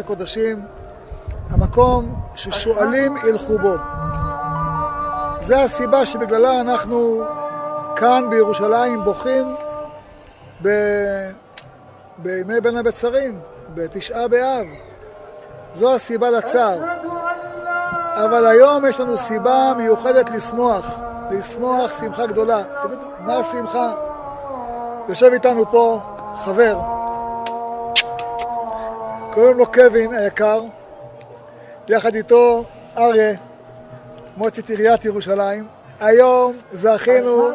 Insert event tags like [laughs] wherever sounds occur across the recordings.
הקודשים, המקום ששואלים ילכו בו. זה הסיבה שבגללה אנחנו כאן בירושלים בוכים ב... בימי בין הבצרים, בתשעה באב. זו הסיבה לצער. אבל היום יש לנו סיבה מיוחדת לשמוח, לשמוח שמחה גדולה. תגידו, מה השמחה? יושב איתנו פה חבר, קוראים לו קווין היקר, יחד איתו אריה, מועצת עיריית ירושלים. היום זכינו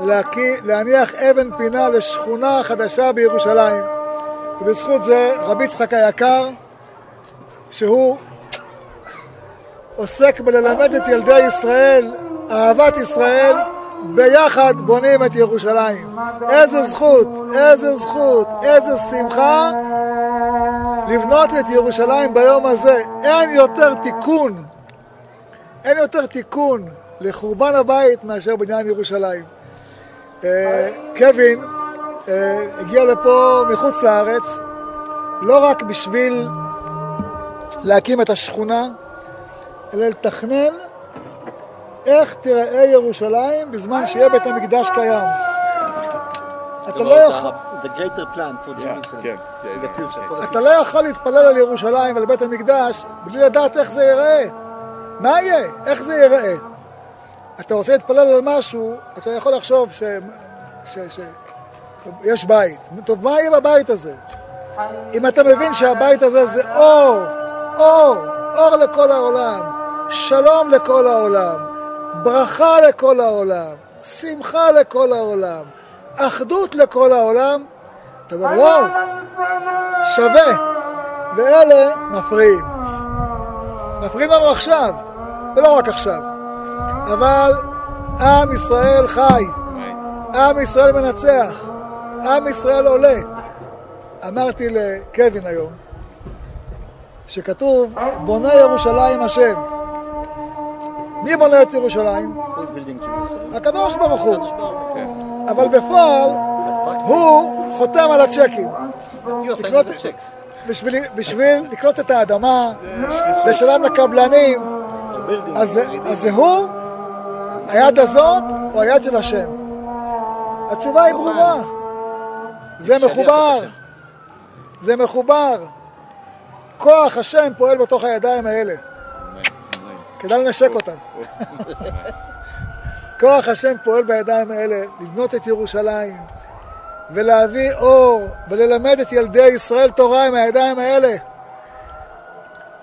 להקי, להניח אבן פינה לשכונה חדשה בירושלים. ובזכות זה רבי יצחק היקר, שהוא עוסק בללמד את ילדי ישראל אהבת ישראל, ביחד בונים את ירושלים. איזה זכות, איזה זכות, איזה שמחה לבנות את ירושלים ביום הזה. אין יותר תיקון, אין יותר תיקון לחורבן הבית מאשר בניין ירושלים. אה, קווין אה, הגיע לפה מחוץ לארץ לא רק בשביל להקים את השכונה, אלא לתכנן איך תיראה ירושלים בזמן שיהיה בית המקדש קיים. אתה לא יכול... כן, אתה לא יכול להתפלל על ירושלים ועל בית המקדש בלי לדעת איך זה ייראה. מה יהיה? איך זה ייראה? אתה רוצה להתפלל על משהו, אתה יכול לחשוב ש... ש... ש... יש בית. טוב, מה יהיה בבית הזה? אם אתה מבין שהבית הזה זה אור, אור, אור לכל העולם, שלום לכל העולם, ברכה לכל העולם, שמחה לכל העולם, אחדות לכל העולם, אתה אומר, וואו, שווה. ואלה מפריעים. מפריעים לנו עכשיו, ולא רק עכשיו. אבל עם ישראל חי, עם ישראל מנצח, עם ישראל עולה. אמרתי לקווין היום, שכתוב, בונה ירושלים השם. מי בונה את ירושלים? הקדוש ברוך הוא. אבל בפועל הוא חותם על הצ'קים. בשביל, לקנות את האדמה, לשלם לקבלנים, אז זה הוא, היד הזאת, או היד של השם? התשובה היא ברורה. זה מחובר. זה מחובר. כוח השם פועל בתוך הידיים האלה. כדאי לנשק אותם. [laughs] כוח השם פועל בידיים האלה לבנות את ירושלים ולהביא אור וללמד את ילדי ישראל תורה עם הידיים האלה.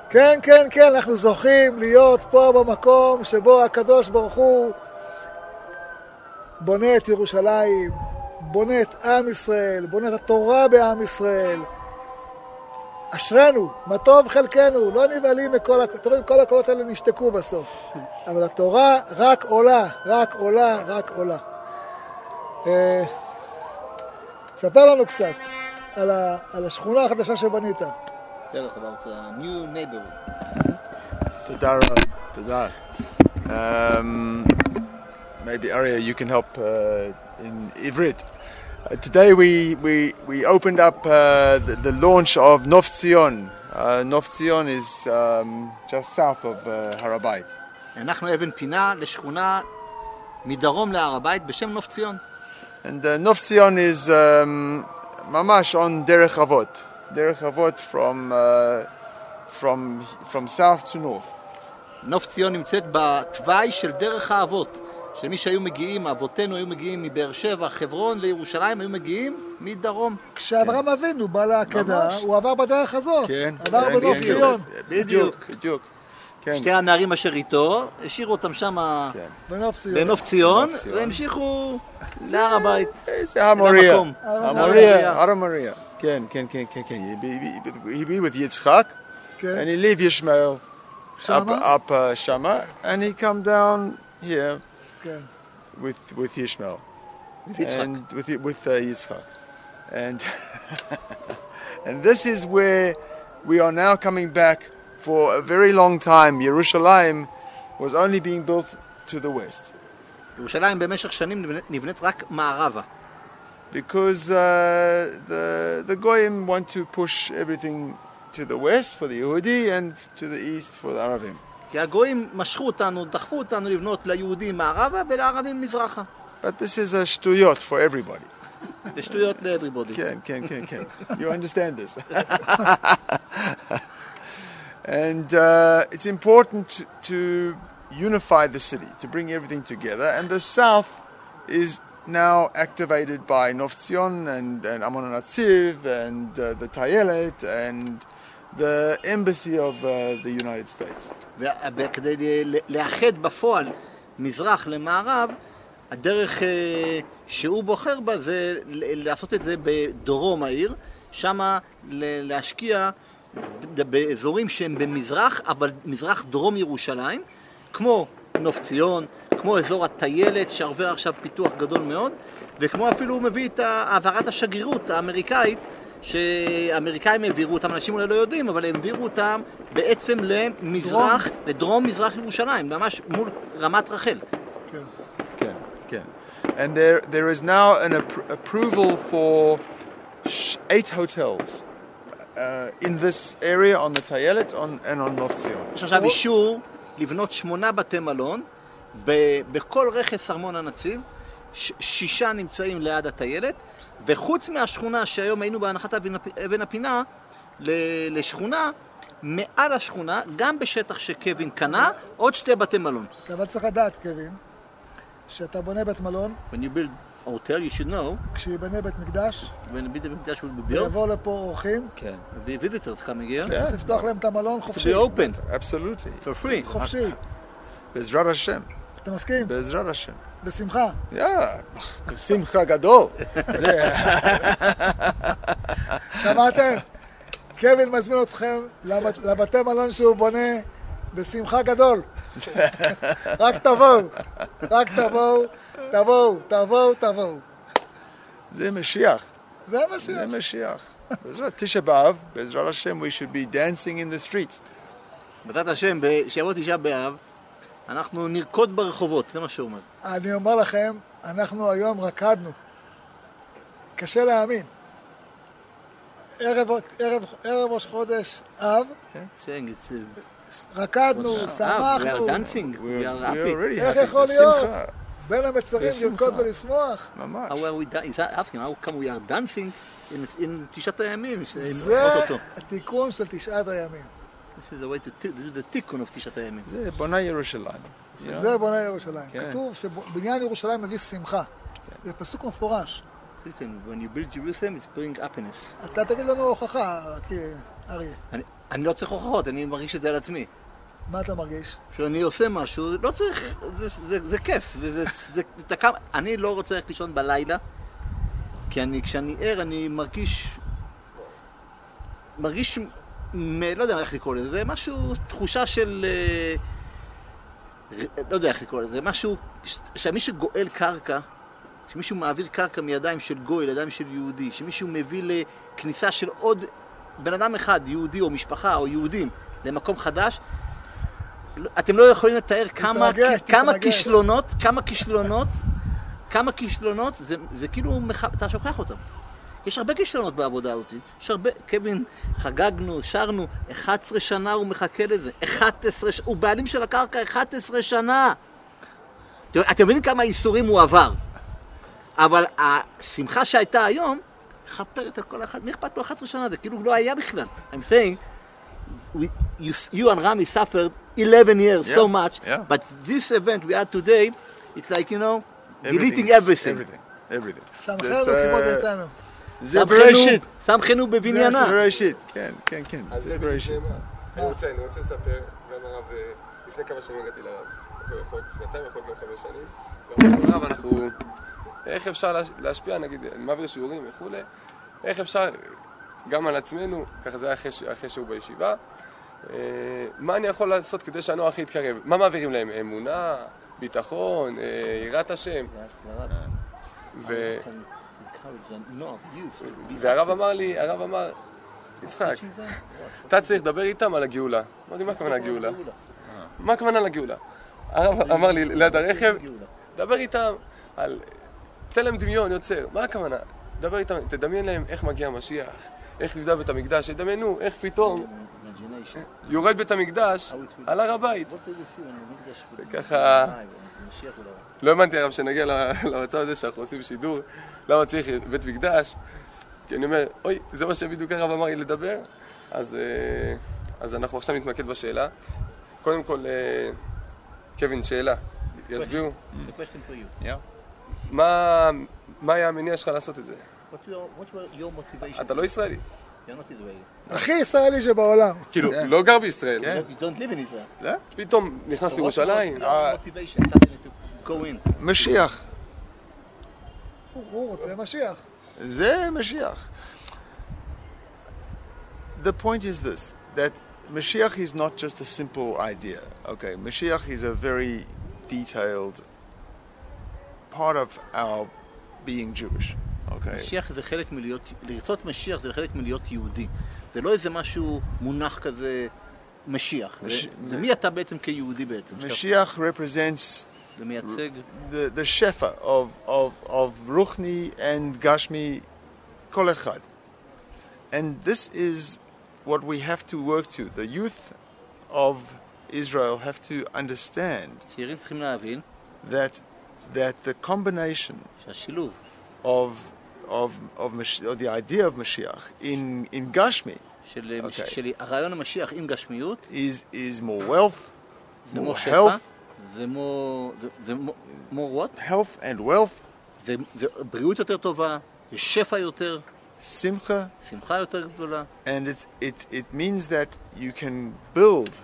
כן, כן, כן, אנחנו זוכים להיות פה במקום שבו הקדוש ברוך הוא בונה את ירושלים, בונה את עם ישראל, בונה את התורה בעם ישראל. אשרינו, מה טוב חלקנו, לא נבהלים מכל, אתם רואים, כל הקולות האלה נשתקו בסוף. אבל התורה רק עולה, רק עולה, רק עולה. אה, ספר לנו קצת על, ה, על השכונה החדשה שבנית. tell us about a new neighborhood. תודה רבה, תודה. Um, maybe Arya, you can help uh, in Ivrit. Uh, today we, we, we opened up uh, the, the launch of Nov Tzion. Uh, Nov Tzion is um, just south of uh, Harabait. אנחנו אבן פינה לשכונה מדרום להר הבית בשם נוף ציון. And uh, Nov Tzion is um, mamash on Derech Avot. Derech Avot from, uh, from, from south to north. נוף ציון נמצאת בתוואי של דרך האבות. שמי שהיו מגיעים, אבותינו היו מגיעים מבאר שבע, חברון לירושלים, היו מגיעים מדרום. כשאברהם אבינו בא לעקדה. הוא עבר בדרך הזאת. כן. עבר כן, בנוף כן, ציון. בדיוק, בדיוק. כן. שתי הנערים אשר איתו, השאירו אותם שם כן. בנוף ציון. בנוף ציון, בנוף ציון. והמשיכו להר הבית. זה המוריה. המוריה, הר המוריה. כן, כן, כן, כן, כן. Be with Yitzchak, כן. and he leave Yishmael up, שמה? up uh, Shama, and he come down here כן. with with Yishmael. יצחק. and with with uh, Yitzchak, and [laughs] and this is where we are now coming back for a very long time. Yerushalayim was only being built to the west, ירושלים במשך שנים נבנית- נבנית רק מערבה. because uh, the the goyim want to push everything to the west for the Yehudi and to the east for the Arabim. כי הגויים משכו אותנו, דחפו אותנו לבנות ליהודים מערבה ולערבים מזרחה. But this is a shtuyot for everybody. זה שטויות ל-everybody. Ken, Ken, Ken, Ken. You understand this? and uh, it's important to, to unify the city, to bring everything together. And the south is now activated by Novtzion and, and Amon Atziv and uh, the Tayelet and the embassy of uh, the United States. וכדי לאחד בפועל מזרח למערב, הדרך אה, שהוא בוחר בה זה לעשות את זה בדרום העיר, ל- להשקיע באזורים שהם במזרח, אבל מזרח דרום ירושלים, כמו נוף ציון, כמו אזור הטיילת שעובר עכשיו פיתוח גדול מאוד, וכמו אפילו הוא מביא את העברת השגרירות האמריקאית שהאמריקאים העבירו אותם, אנשים אולי לא יודעים, אבל הם העבירו אותם בעצם למזרח, לדרום מזרח ירושלים, ממש מול רמת רחל. כן. Ken, Ken. And there, there is now an appro- approval for eight hotels uh, in this area on the Tayelet on, and on Novtzion. יש עכשיו אישור לבנות שמונה בתי מלון בכל רכס ארמון הנציב, ש- שישה נמצאים ליד הטיילת, וחוץ מהשכונה שהיום היינו בהנחת אבן הפ- אבן הפינה לשכונה, מעל השכונה, גם בשטח שקווין קנה, עוד שתי בתי מלון. אבל צריך לדעת, קווין, שאתה בונה בית מלון, When you build hotel, you should know, כשיבנה בית מקדש, when בית המקדש will be built, ויבוא לפה אורחים, the visitors coming here, צריך לפתוח להם את המלון to חופשי. be open Absolutely. for free. חופשי. Bezrat Hashem. אתה מסכים? Bezrat Hashem. בשמחה. Yeah. Simcha Gadol. שמעתם? קווין מזמין אתכם לבת- לבתי מלון שהוא בונה בשמחה גדול. רק תבואו, רק תבואו, תבואו, תבואו, תבואו. זה משיח. זה ש... זה משיח. בעזרת תשעה באב, בעזרת השם, we should be dancing in the streets. בעזרת השם, כשיבוא תשעה באב, אנחנו נרקוד ברחובות, זה מה שהוא אומר. אני אומר לכם, אנחנו היום רקדנו. קשה להאמין. ערב, ערב, ערב ראש חודש אב, saying it's... uh, רקדנו, שמחנו. איך. יכול להיות? בין המצרים. לרקוד ולשמוח. ממש. How are we da- he's asking, how come we are dancing in, in תשעת הימים? זה. התיקון של תשעת הימים. This is the way to t- this is the תיקון of תשעת הימים. זה בונה ירושלים. זה בונה ירושלים. כן. כתוב שבניין ירושלים מביא שמחה. זה פסוק מפורש. Listen, when you build Jerusalem, it's bring happiness. אתה תגיד לנו הוכחה, אריה. אני, לא צריך הוכחות, אני מרגיש את זה על עצמי. מה אתה מרגיש? כשאני עושה משהו, לא צריך, זה, זה, זה כיף, זה, זה, זה, אתה קם, אני לא רוצה ללכת לישון בלילה, כי אני, כשאני ער, אני מרגיש, מרגיש, לא יודע איך לקרוא לזה, זה משהו, תחושה של, אה, לא יודע איך לקרוא לזה, משהו, ש- שמישהו גואל קרקע, שמישהו מעביר קרקע מידיים של גוי לידיים של יהודי, שמישהו מביא לכניסה של עוד בן אדם אחד, יהודי או משפחה או יהודים, למקום חדש, לא- אתם לא יכולים לתאר כמה, תתרגש, כמה תתרגש. כישלונות, כמה כישלונות, כמה כישלונות, זה, זה כאילו, מח... אתה שוכח אותם. יש הרבה כישלונות בעבודה הזאת. יש הרבה, קווין, חגגנו, שרנו, 11 שנה הוא מחכה לזה. 11, ש- הוא בעלים של הקרקע 11 שנה. אתם, מבינים כמה ייסורים הוא עבר. אבל השמחה שהייתה היום, מכפרת על כל אחד, מי אכפת לו 11 שנה? זה כאילו לא היה בכלל. I'm saying, we, you, you and Rami suffered 11 years so Yeah, much, yeah. but this event we had today, it's like, you know, deleting Everything. everything. Everything. Everything. שמחנו זה- כיבוד זה- איתנו. זה בראשית. שמחנו בבניינה. זה בראשית. כן, כן, כן. אז זה בראשית. אני רוצה, אני רוצה לספר, גם הרב, אה, לפני כמה שנים הגעתי לרב. יכול להיות שנתיים, יכול להיות גם חמש שנים. ואמרתי לו, הרב, אנחנו... איך אפשר להש- להשפיע, נגיד, אני מעביר שיעורים וכולי, איך אפשר, גם על עצמנו, ככה זה היה אחרי שהוא בישיבה, אה, מה אני יכול לעשות כדי שהנוער הכי יתקרב? מה מעבירים להם? אמונה, ביטחון, אה, יראת השם? ו... והרב אמר לי, הרב אמר, יצחק, אתה צריך לדבר איתם על הגאולה. אמרתי, מה הכוונה גאולה? מה הכוונה לגאולה? הרב אמר לי ליד הרכב, דבר איתם על... תן להם דמיון, יוצר. מה הכוונה? דבר איתם, תדמיין להם איך מגיע המשיח, איך נבדל בית המקדש, תדמיינו איך פתאום. יורד בית המקדש על הר הבית. Arrive? לא הבנתי הרב שנגיע למצב הזה שאנחנו עושים שידור, למה צריך בית מקדש? כי אני אומר, אוי, זה מה שבדיוק הרב אמר לי לדבר, אז, אה, אז אנחנו עכשיו נתמקד בשאלה. קודם כל, אה, קווין, שאלה, יסבירו. מה, מה היה המניע שלך לעשות את זה? אתה לא ישראלי. הכי ישראלי שבעולם. כאילו, לא גר בישראל. פתאום נכנס לירושלים. was your motivation suddenly to go in? Mashiach. הוא- הוא רוצה משיח. זה משיח. The point is this, that Mashiach is not just a simple idea. Okay, Mashiach is a very detailed part of our being Jewish. Okay. משיח זה חלק מלהיות, לרצות משיח זה חלק מלהיות יהודי. זה לא איזה משהו מונח כזה משיח. זה, מש- זה מי אתה בעצם כיהודי בעצם. שאתה- Mashiach represents זה מייצג the, the shefa of, of, of Ruchni and Gashmi kol echad. And this is what we have to work to. The youth of Israel have to understand צעירים צריכים להבין that that the combination שהשילוב of of of, Mash- of the idea of Mashiach in in Gashmi של, אוקיי. של הרעיון המשיח עם גשמיות is is more wealth, זה more כמו שפע, health, זה כמו... זה, זה more what? health and wealth, זה, זה בריאות יותר טובה, זה שפע יותר, simcha, שמחה יותר גדולה. and it it it means that you can build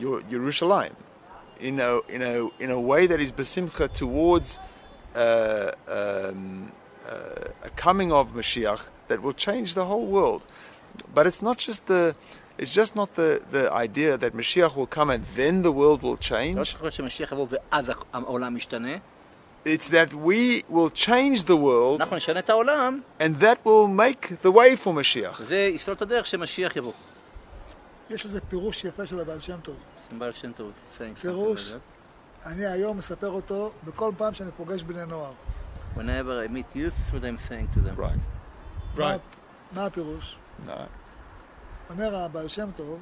your Yerushalayim in a in a in a way that is besimcha towards uh, um, uh, a coming of Mashiach that will change the whole world. But it's not just the it's just not the, the idea that Mashiach will come and then the world will לא change. צריך להיות שמשיח יבוא ואז העולם משתנה. It's that we will change the world אנחנו נשנה את העולם, and that will make the way for Mashiach. וזה יסלול את הדרך שמשיח יבוא. יש לזה פירוש יפה של הבעל שם טוב. סימבל שם טוב, saying something פירוש. like that. אני היום מספר אותו בכל פעם שאני פוגש בני נוער. Whenever I meet youth, that's what I'm saying to them. Right. מה- מה הפירוש? No. אומר הבעל שם טוב,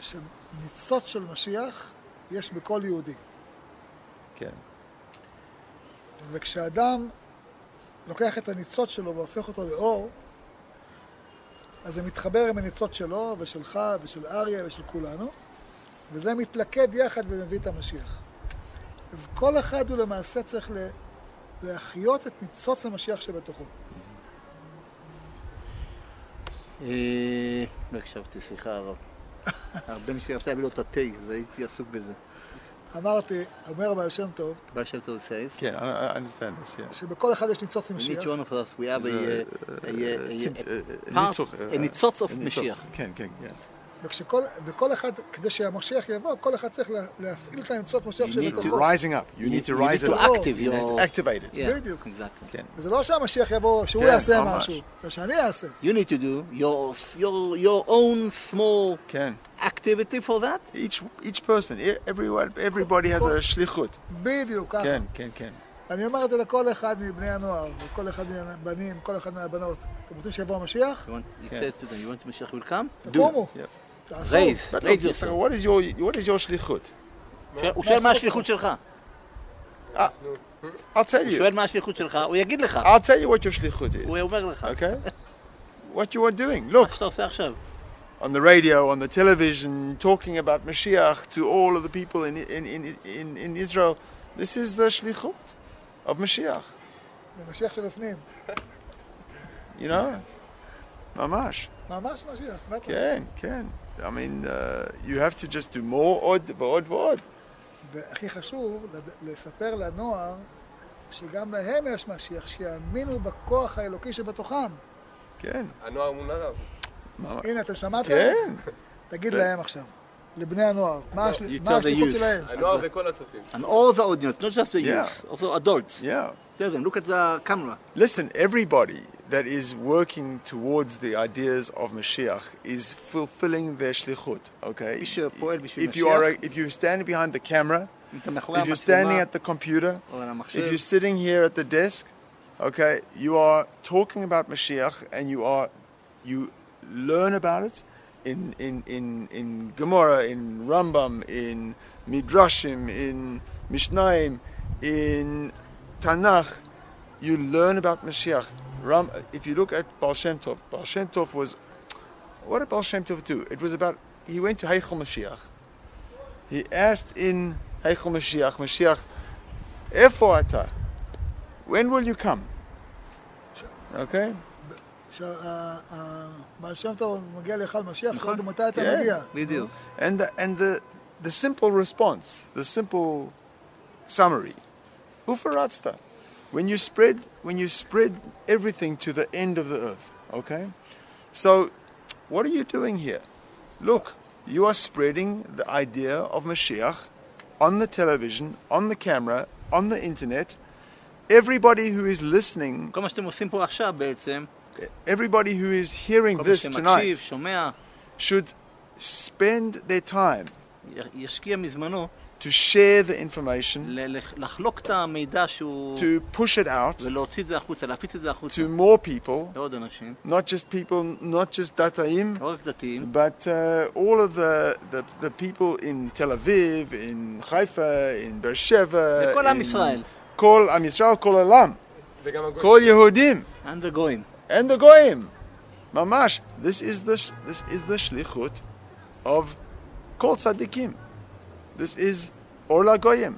שניצוץ של משיח יש בכל יהודי. כן. וכשאדם לוקח את הניצוץ שלו והופך אותו לאור, אז זה מתחבר עם הניצוץ שלו ושלך ושל אריה ושל כולנו, וזה מתלכד יחד ומביא את המשיח. אז כל אחד הוא למעשה צריך להחיות את ניצוץ המשיח שבתוכו. אה, לא הקשבתי, סליחה הרב. הבן שלי רצה להביא לו את התה, אז הייתי עסוק בזה. אמרתי, אומר הבעל שם טוב, בעל שם טוב says, כן, this, yeah. שבכל אחד יש ניצוץ עם in each משיח, one of us we have a, זה, a, a, a, ציפ- a, a, part, ניצוח, a ניצוץ of. משיח. כן, כן, כן. וכשכל, וכל אחד, כדי שהמשיח יבוא, כל אחד צריך לה- להפעיל את הניצוץ משיח You need שבתוכו. Rising up. You need to you rise to up. active You need your... to activate it. Yeah, בדיוק. exactly. כן. וזה לא שהמשיח יבוא, שהוא כן, יעשה. משהו, זה שאני אעשה. You need to do your, your, your own small כן. activity for that. Each each person, e- everyone, everybody has a שליחות. בדיוק, ככה. כן, כן, כן. אני אומר את זה לכל אחד מבני הנוער, וכל אחד מהבנים, כל אחד מהבנות. אתם רוצים שיבוא המשיח? You want, Yeah. says to them, you want Mashiach will come? תקומו, Yep. תעשו. Raise, But raise look, so yourself. what is your what is your shlichut? הוא שואל מה השליחות שלך. I'll tell הוא you. שואל מה השליחות שלך, הוא יגיד לך. I'll tell you what your shlichut הוא is. אומר לך. Okay? What you are doing. מה Look, שאתה עושה עכשיו. on the radio, on the television, talking about Mashiach to all of the people in in in in, in Israel. This is the shlichut of Mashiach. זה משיח שבפנים. You know, mamash. ממש משיח, בטח. כן, כן. I mean, uh, you have to just do more עוד ועוד ועוד. והכי חשוב, לספר לנוער שגם להם יש משיח, שיאמינו בכוח האלוקי שבתוכם. כן, הנוער מול הרב. הנה, אתם שמעתם? כן. תגיד להם עכשיו, לבני הנוער, מה השל- you מה tell the השליחות youth. שלהם? הנוער וכל הצופים. And all the audience, not just the Yeah. youth, also adults. Yeah. Tell them, look at the camera. Listen, everybody that is working towards the ideas of Mashiach is fulfilling their shlichut, okay? מי שפועל בשביל If you are, משיח, a, if you're standing behind the camera, אם אתה מאחורי if you're standing המצלמה at the computer, או על if המחשב, you're sitting here at the desk, Okay, you are talking about Mashiach, and you are you learn about it in in in in Gemara, in Rambam, in Midrashim, in Mishnayim, in Tanakh, you learn about Mashiach. Ram, if you look at Baal Shem Tov, Baal Shem Tov was what did Baal Shem Tov do? It was about he went to Heichel Mashiach. He asked in Heichel Mashiach, Mashiach, Efoata, when will you come? Okay. כשהבעל שם טוב מגיע להיכל משיח, נכון. נכון. מתי אתה כן. מגיע? בדיוק. And the, and the, the simple response, the simple summary, Ufaratsta. When you spread when you spread everything to the end of the earth, okay? So what are you doing here? Look, you are spreading the idea of Mashiach on the television, on the camera, on the internet. Everybody who is listening, כל מה שאתם עושים פה עכשיו בעצם, everybody who is hearing כל מי this שמקשיב, tonight שומע, should spend their time י- ישקיע מזמנו to share the information, ל- לח- לחלוק את המידע שהוא... to push it out ולהוציא את זה החוצה, להפיץ את זה החוצה to more people, לעוד אנשים, not just people, not just dataim, לא רק דתיים, but uh, all of the, the, the people in Tel Aviv, in Haifa, in Beersheba, לכל עם in ישראל, כל עם ישראל, כל העולם, וגם הגויים. כל יהודים, and the going. And the goyim. ממש, this is the, this is the shlichut of כל tzaddikim. This is Orla Goyim.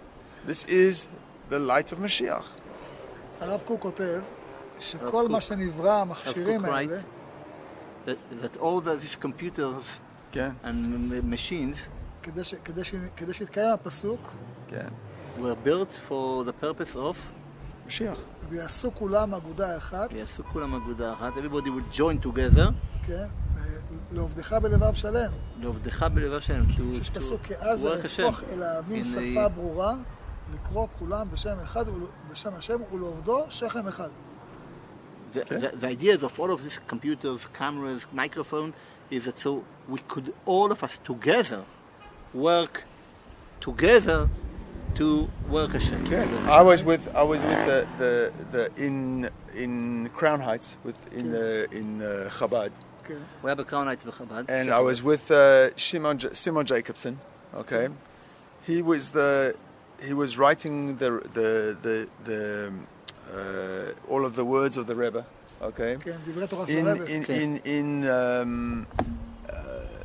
This is the light of Mashiach. הרב קוק כותב שכל. מה שנברא, המכשירים האלה, That, that all the, these computers כן, and machines כדי ש- כדי ש- כדי שיתקיים הפסוק, כן. were built for the purpose of, משיח. ויעשו כולם אגודה אחת, ויעשו כולם אגודה אחת, everybody will join together, כן, אה, לעובדך בלבב שלם. לעובדך בלבב שלהם, to, יש to, פסוק, כי to אז work Hashem. אהפוך אל העמים In שפה a- ברורה, לקרוא כולם בשם אחד, ול- בשם השם ולעובדו שכם אחד. The, the, the ideas of all of these computers, cameras, microphones, is that so we could all of us together work together to Wilkershire. Yeah, I was with I was with the, the, the in in Crown Heights with in okay. the in uh, Chabad. Okay. We have a Crown Heights with Chabad. And I was with uh, Simon Simon Jacobson. Okay, he was the he was writing the the the, the um, uh, all of the words of the Rebbe. Okay. okay. In in in in. Um,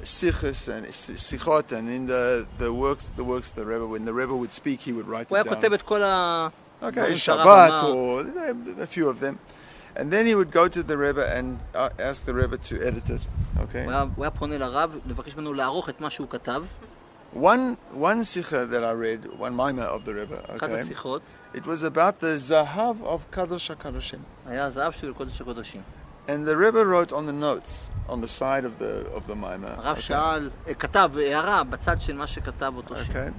Sichos and Sichot and in the the works the works of the Rebbe. When the Rebbe would speak, he would write הוא היה it down. כותב את כל ה... Okay, דברים שהרב Shabbat אמר. or a few of them. And then he would go to the Rebbe and uh, ask the Rebbe to edit it. Okay. הוא היה, הוא היה פונה לרב, לבקש ממנו לערוך את מה שהוא כתב, One one sikha that I read, one minor of the Rebbe. אחת Okay. השיחות, It was about the zahav of kadosh hakadoshim, היה הזהב של קודש הקודשים. and the Rebbe wrote on the notes on the side of the of the mimer. הרב שאל, אה, כתב הערה בצד של מה שכתב אותו שם. Okay.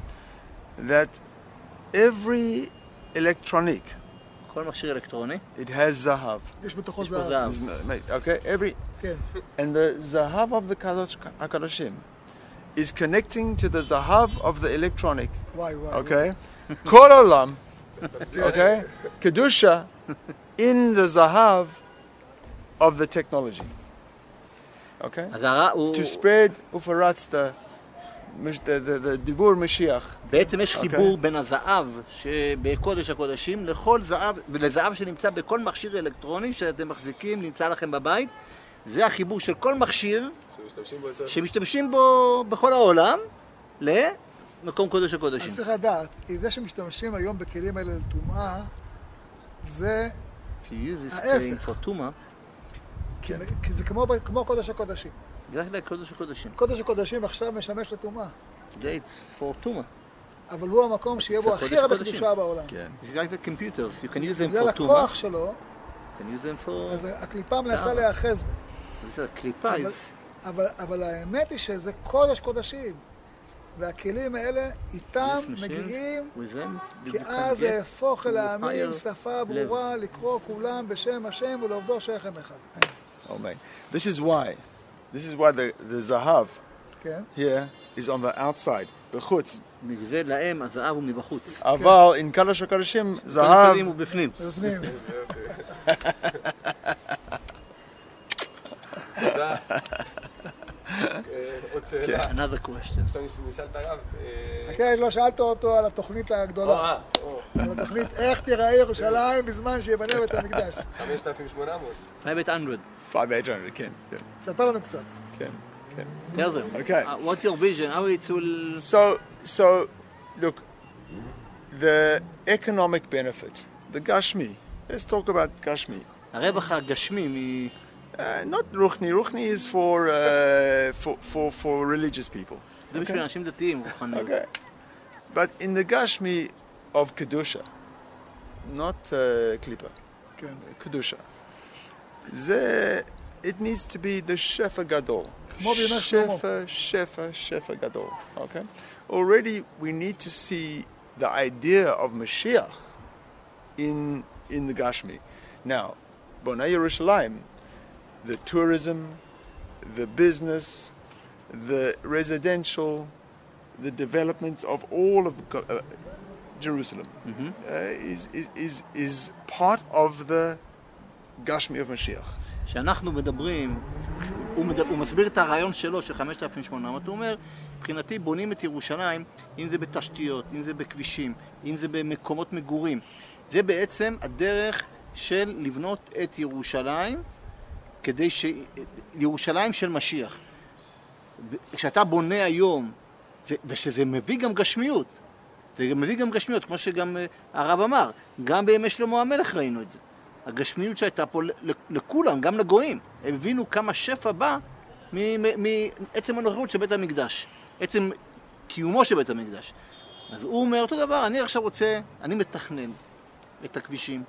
That every electronic כל מכשיר אלקטרוני, it has zahav. יש בתוכו יש בו זהב. זהב. Okay. Every כן. And the Zahav of the Kadosh HaKadoshim is connecting to the Zahav of the electronic. וואי וואי. Okay? Kol Olam. Okay? Kedusha in the Zahav Of the technology. Okay? To spread Ufaratzta, the, the, the Dibur Mashiach. בעצם יש אוקיי. חיבור בין הזהב שבקודש הקודשים לכל זהב, ולזהב שנמצא בכל מכשיר אלקטרוני שאתם מחזיקים, נמצא לכם בבית. זה החיבור של כל מכשיר שמשתמשים בו. שמשתמשים בו בכל העולם למקום קודש הקודשים. אז צריך לדעת, זה שמשתמשים היום בכלים האלה לטומאה, זה, ההפך. כי כי זה כמו, כמו קודש הקודשים. רק לקודש הקודשים. קודש הקודשים עכשיו משמש לטומאה, it's for טומאה. אבל הוא המקום שיהיה זה בו קודש הכי הרבה. קדושה בעולם. כן. It's like computers, you can use them בגלל for טומאה, הכוח שלו, you can use them for... אז הקליפה מנסה. להיאחז בו. זה קליפה, אבל- אבל, אבל האמת היא שזה קודש קודשים. והכלים האלה איתם מגיעים, כי אז זה יהפוך אל העמים שפה ברורה לקרוא כולם בשם השם ולעובדו שכם אחד. Oh, man. This is why. This is why the, the Zahav כן? here is on the outside. Bechutz. מזה להם הזהב הוא מבחוץ. אבל in Kadosh HaKadoshim, כל Zahav הכלים הוא בפנים. בפנים. [laughs] תודה. אה, עוד שאלה. another question. עכשיו נש- נשאל את הרב. אה, חכה, לא שאלת אותו על התוכנית או, הגדולה. אה, או, על התוכנית איך תיראה ירושלים בזמן שיבנה בית המקדש. 5,800. 500. 5800, כן, כן, ספר לנו קצת. כן, כן. Tell them. Okay. Uh, what's your vision? How it will... So, so, look, the economic benefit, the Gashmi. Let's talk about Gashmi. הרווח הגשמי מ... Uh, not Ruchni. Ruchni is for, uh, for, for, for religious people. זה בשביל אנשים דתיים, רוחניים. Okay. But in the Gashmi of Kedusha, not uh, Klippa, כן. Kedusha, the, it needs to be the Shefa Gadol. כמו בימי שלמה. Shefa, Shefa, Shefa Gadol. Okay? Already we need to see the idea of Mashiach in, in the Gashmi. Now, Bonai Yerushalayim, the tourism, the business, the residential, the developments of all of Go- uh, Jerusalem uh, is, is, is, is part of the Gashmi of Mashiach. כשאנחנו מדברים, הוא, מד... הוא מסביר את הרעיון שלו של 5,800, הוא אומר, מבחינתי בונים את ירושלים, אם זה בתשתיות, אם זה בכבישים, אם זה במקומות מגורים. זה בעצם הדרך של לבנות את ירושלים, כדי ש... ירושלים של משיח. כשאתה בונה היום, זה... ושזה מביא גם גשמיות, זה מביא גם גשמיות, כמו שגם אה, הרב אמר, גם בימי שלמה המלך ראינו את זה. הגשמיות שהייתה פה לכולם, גם לגויים. הם הבינו כמה שפע בא מעצם הנוכחות של בית המקדש, עצם קיומו של בית המקדש. אז הוא אומר אותו דבר, אני עכשיו רוצה, אני מתכנן את הכבישים,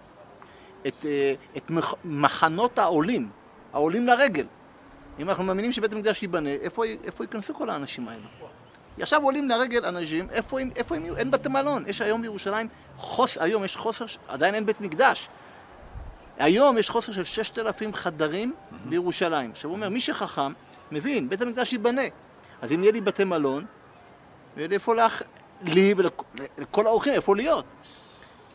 את, אה, את מח- מחנות העולים, העולים לרגל. אם אנחנו מאמינים שבית המקדש ייבנה, איפה, איפה ייכנסו כל האנשים האלה? עכשיו עולים לרגל אנשים, איפה הם, איפה הם יהיו? אין בתי מלון. יש היום בירושלים, חוס, היום יש חוסר, עדיין אין בית מקדש. היום יש חוסר של 6,000 חדרים בירושלים. עכשיו הוא אומר, מי שחכם, מבין, בית המקדש ייבנה. אז אם יהיה לי בתי מלון, יהיה לי איפה לך, לי ולכל האורחים, איפה להיות.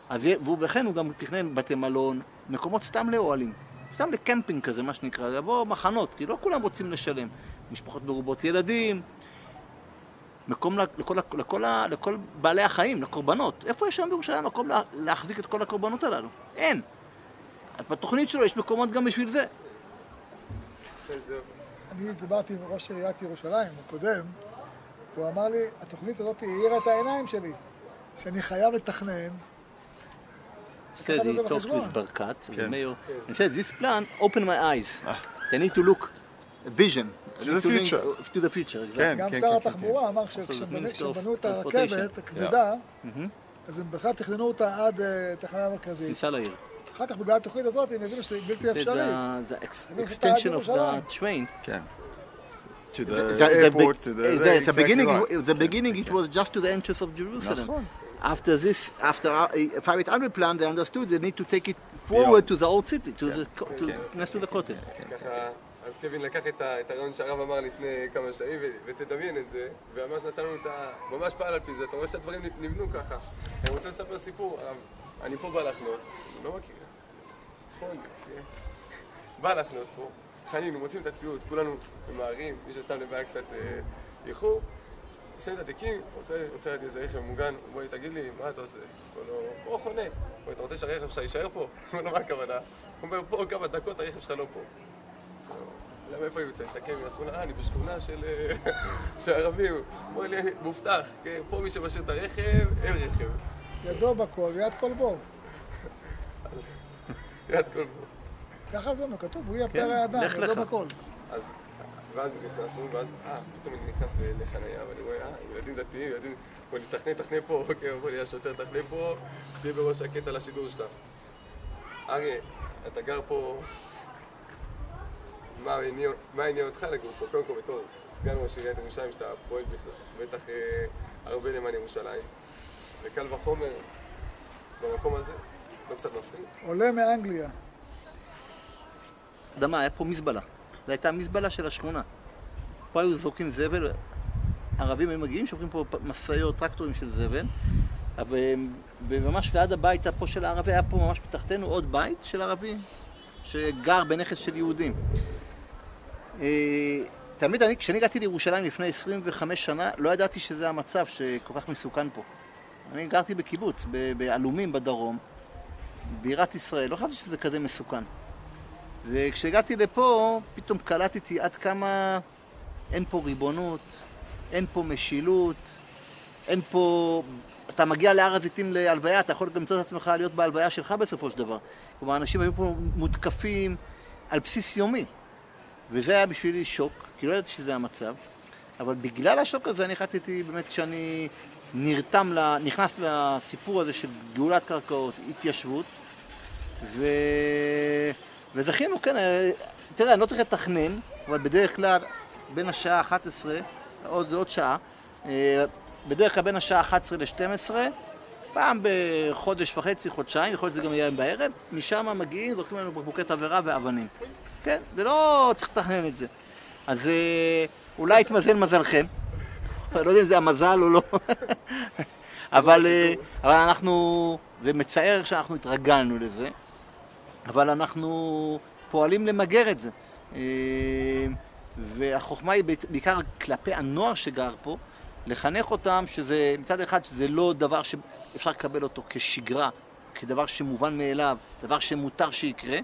אז וכן, הוא גם תכנן בתי מלון, מקומות סתם לאוהלים. סתם לקמפינג כזה, מה שנקרא, לבוא מחנות, כי לא כולם רוצים לשלם. משפחות מרובות ילדים, מקום לכל, לכל, לכל, לכל בעלי החיים, לקורבנות. איפה יש שם בירושלים מקום לה, להחזיק את כל הקורבנות הללו? אין. אז בתוכנית שלו יש מקומות גם בשביל זה. אני דיברתי עם ראש עיריית ירושלים הקודם, והוא אמר לי, התוכנית הזאת האירה את העיניים שלי, שאני חייב לתכנן. זה בחשבון. ברקת, כן. mayor, and said this plan opened my eyes. They need to look vision. To the future. To the future, exactly. כן, גם כן, שר כן, התחבורה אמר the שכשבנו את. הרכבת הכבדה, אז הם בכלל תכננו אותה עד אה, תחנה מרכזית. כניסה לעיר. אחר כך בגלל התוכנית הזאת הם הבינו שזה בלתי The, אפשרי. the חושב extension of the train. כן. To the, The- the airport, be- to the... the- exactly the beginning, right. the beginning it was just to the entrance of Jerusalem. נכון. After this, after a 500 plan, they understood they need to take it forward to the old city, to the co- to next to the cotton. אז קווין לקח את הרעיון שהרב אמר לפני כמה שנים, ותדמיין את זה, וממש נתן לנו את ה... ממש פעל על פי זה, אתה רואה שהדברים נבנו ככה. אני רוצה לספר סיפור, הרב, אני פה בא לחנות, לא מכיר, צפון, כן? בא לחנות פה, חנינו, מוצאים את הציוד, כולנו ממהרים, מי ששם לב היה קצת אה, איחור, שמים את התיקים, רוצה, רוצה להגיד איזה רכב מוגן, בואי תגיד לי, מה אתה עושה? הוא אומר לו, פה חונה. אומר, אתה רוצה שהרכב שלך יישאר פה? הוא אומר לו, מה הכוונה? הוא אומר, פה כמה דקות הרכב שלך לא פה. למה איפה יוצא? הסתכל עם השכונה, אה, אני בשכונה של אה, של ערבים. אומר לי, מובטח, כן, פה מי שמשאיר את הרכב, אין רכב. ידו בכל ויד כל בור. יד כל פה. ככה זה, נו, כתוב, הוא יהיה כן, פרא האדם, ידו. בכל. אז, ואז נכנסנו, ואז, אה, פתאום אני נכנס לחנייה, ואני רואה, אה, ילדים דתיים, ילדים, בוא לי, תחנה, תחנה פה, [laughs] אוקיי, בוא לי, השוטר, תחנה פה, שתהיה בראש הקטע לשידור שלך. אריה, אתה גר פה, מה הניע- מה הניע אותך לגור פה? קודם כל, בתור סגן ראש עיריית ירושלים, שאתה פועל בכלל, בטח אה, הרבה למען ירושלים, וקל וחומר במקום הזה, לא קצת מפחיד. עולה מאנגליה. אתה יודע מה, היה פה מזבלה. זו הייתה המזבלה של השכונה. פה היו זורקים זבל, ערבים היו מגיעים, שופכים פה משאיות, טרקטורים של זבל, אבל וממש ליד הבית פה של הערבי, היה פה ממש מתחתנו עוד בית של ערבי, שגר בנכס של יהודים. אה, תמיד אני, כשאני הגעתי לירושלים לפני 25 שנה, לא ידעתי שזה המצב שכל כך מסוכן פה. אני גרתי בקיבוץ, בעלומים בדרום, בירת ישראל, לא חשבתי שזה כזה מסוכן. וכשהגעתי לפה, פתאום קלטתי עד כמה אין פה ריבונות, אין פה משילות, אין פה... אתה מגיע להר הזיתים להלוויה, אתה יכול למצוא את עצמך להיות בהלוויה שלך בסופו של דבר. כלומר, אנשים היו פה מותקפים על בסיס יומי. וזה היה בשבילי שוק, כי לא ידעתי שזה המצב. אבל בגלל השוק הזה אני החלטתי באמת שאני נרתם, ל... נכנס לסיפור הזה של גאולת קרקעות, התיישבות, ו... וזכינו, כן, אה, תראה, אני לא צריך לתכנן, אבל בדרך כלל בין השעה 11, עוד, עוד שעה, אה, בדרך כלל בין השעה 11 ל-12, פעם בחודש וחצי, חודשיים, יכול להיות שזה גם יהיה בערב, משם מגיעים, זורקים לנו בקבוקי תבערה ואבנים. כן, זה לא צריך לתכנן את זה. אז אה, אולי יתמזל מזלכם. אני לא יודע אם זה המזל או לא. [laughs] אבל, אה, אבל אנחנו, זה מצער שאנחנו התרגלנו לזה, אבל אנחנו פועלים למגר את זה. אה, והחוכמה היא בעיקר כלפי הנוער שגר פה, לחנך אותם שזה, מצד אחד שזה לא דבר שאפשר לקבל אותו כשגרה, כדבר שמובן מאליו, דבר שמותר שיקרה,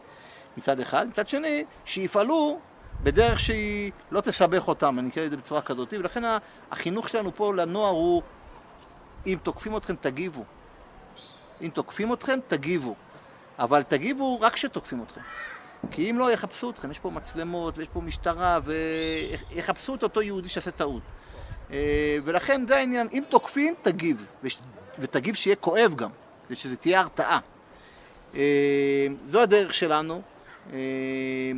מצד אחד. מצד שני, שיפעלו בדרך שהיא לא תסבך אותם, אני אקרא את זה בצורה כזאת, ולכן החינוך שלנו פה לנוער הוא אם תוקפים אתכם תגיבו. אם תוקפים אתכם תגיבו. אבל תגיבו רק כשתוקפים אתכם. כי אם לא, יחפשו אתכם, יש פה מצלמות ויש פה משטרה ויחפשו את אותו יהודי שעשה טעות. אה, ולכן זה העניין, אם תוקפים, תגיב. ותגיב שיהיה כואב גם, ושזה תהיה הרתעה. אה, זו הדרך שלנו. אה,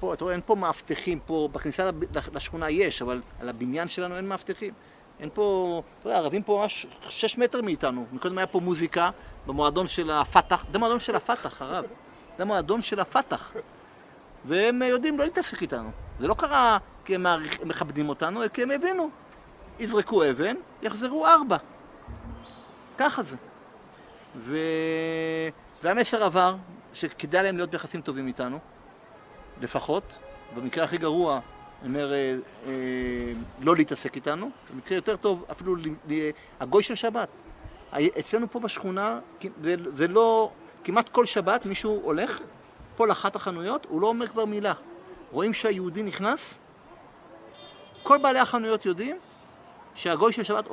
פה, אתה רואה, אין פה מאבטחים, פה בכניסה לשכונה יש, אבל על הבניין שלנו אין מאבטחים. אין פה, אתה יודע, הערבים פה ממש שש מטר מאיתנו. מקודם היה פה מוזיקה במועדון של הפת"ח, זה מועדון של הפת"ח, הרב. זה מועדון של הפת"ח. והם יודעים לא להתעסק איתנו. זה לא קרה כי הם מכבדים אותנו, כי הם הבינו. יזרקו אבן, יחזרו ארבע. ככה זה. ו... והמסר עבר, שכדאי להם להיות ביחסים טובים איתנו, לפחות. במקרה הכי גרוע, אני אומר, אה, אה, לא להתעסק איתנו. במקרה יותר טוב, אפילו ל... ל... הגוי של שבת. אצלנו פה בשכונה, זה, זה לא... כמעט כל שבת מישהו הולך פה לאחת החנויות, הוא לא אומר כבר מילה. רואים שהיהודי נכנס, כל בעלי החנויות יודעים שהגוי של שבת,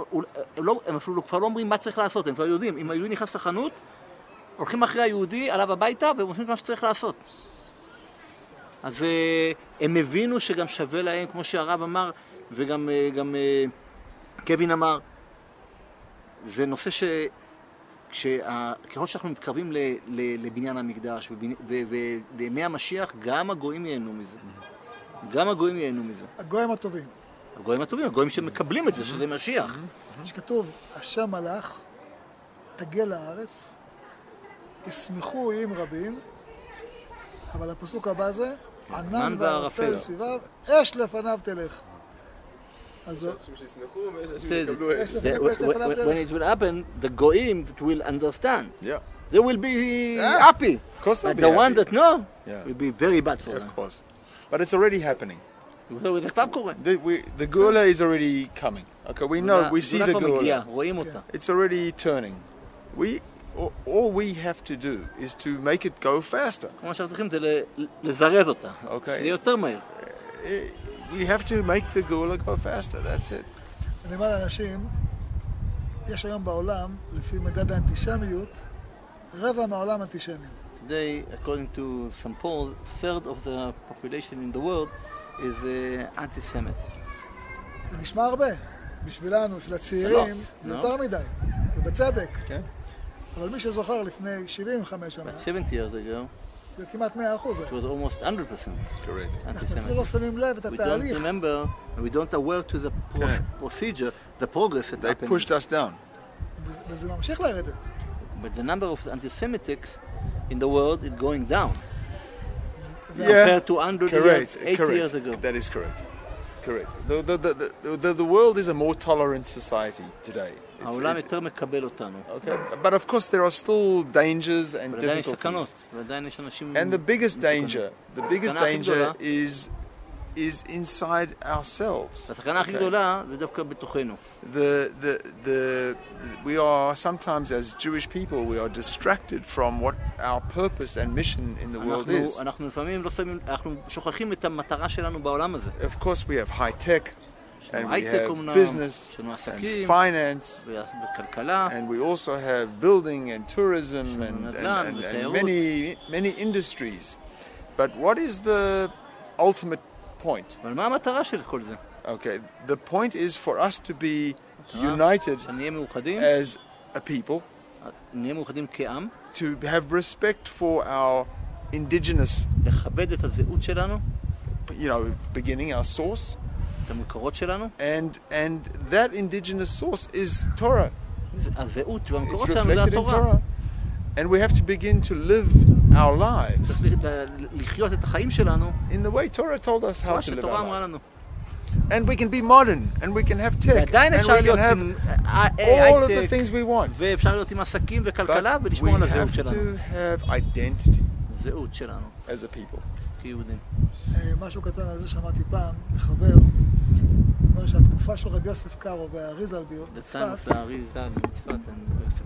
הם, לא, הם אפילו כבר לא אומרים מה צריך לעשות, הם כבר יודעים, אם היהודי נכנס לחנות, הולכים אחרי היהודי, עליו הביתה, והם עושים את מה שצריך לעשות. אז אה, הם הבינו שגם שווה להם, כמו שהרב אמר, וגם אה, גם, אה, קווין אמר, זה נושא ש... ככל שאנחנו מתקרבים ל, ל, לבניין המקדש ולימי המשיח, גם הגויים ייהנו מזה. גם הגויים ייהנו מזה. הגויים הטובים. הגויים הטובים, הגויים שמקבלים את זה, שזה משיח. שכתוב, השם מלאך, תגיע לארץ, ישמחו עם רבים, אבל הפסוק הבא זה, ענן וערפל סביביו, אש לפניו תלך. When it will happen, the goyim that will understand. Yeah. They will be happy. Of course But be the one happy. that know Yeah. will be very bad for Yeah, them. of course. But it's already happening. The, we, the Gula is already coming. Okay, we know, we see the Gula. It's already turning. We, all, we have to do is to make it go faster. מה שאנחנו צריכים זה לזרז אותה. שזה יותר מהר. Eh, We have to make the Gula go faster. That's it. אני אומר לאנשים, יש היום בעולם, לפי מדד האנטישמיות, רבע מהעולם אנטישמים. Today, according to some polls, third of the population in the world is uh, anti-Semitic. זה נשמע הרבה. בשבילנו, של הצעירים, זה לא. יותר מדי, ובצדק. כן. אבל מי שזוכר לפני 75 שנה, But 70 years ago, זה כמעט 100 אחוז. it was almost 100% Correct. אנחנו אפילו לא anti-Semitic. שמים לב את We don't התהליך. remember, and we don't aware to the pro- procedure, the progress that They happened. pushed us down. וזה- וזה ממשיך לרדת. But the number of anti-Semitics in the world is going down Yeah. compared to 100 years, Correct. 80 correct. years ago. That is correct. correct. The, the, the, the, the, the world is a more tolerant society today. It's- העולם it- יותר מקבל אותנו. okay, but of course there are still dangers and אבל עדיין יש difficulties. סכנות, ועדיין יש אנשים... And the biggest מסוכנים. danger, the biggest הסכנה הכי danger גדולה- is is inside ourselves. הסכנה הכי Okay? גדולה זה דווקא בתוכנו. The, the, the, we are sometimes, as Jewish people, we are distracted from what our purpose and mission in the world אנחנו, is. אנחנו לפעמים לא שמים, אנחנו שוכחים את המטרה שלנו בעולם הזה. Of course, we have high tech, יש and we have business and finance and we also have building and tourism and, and, and, and many many industries. But what is the ultimate point? Okay the point is for us to be united as a people to have respect for our indigenous you know beginning our source. את המקורות שלנו. and and that indigenous source is Torah. הזהות It's והמקורות שלנו זה reflected in התורה. Torah, and we have to begin to live our lives צריך ל- ל- לחיות את החיים שלנו, in the way Torah told us how כמו to live שתורה our אמרה lives. לנו. And we can be modern, and we can have tech, ועדיין and אפשר we can להיות have עם אה, all of the הייטק, things we want. ואפשר להיות עם עסקים וכלכלה But we ולשמור על הזהות have שלנו. to have identity זהות שלנו, as a people. כיהודים. אה, משהו קטן על זה שמעתי פעם מחבר, אומר שהתקופה של רבי יוסף קארו והאריזה בצפת,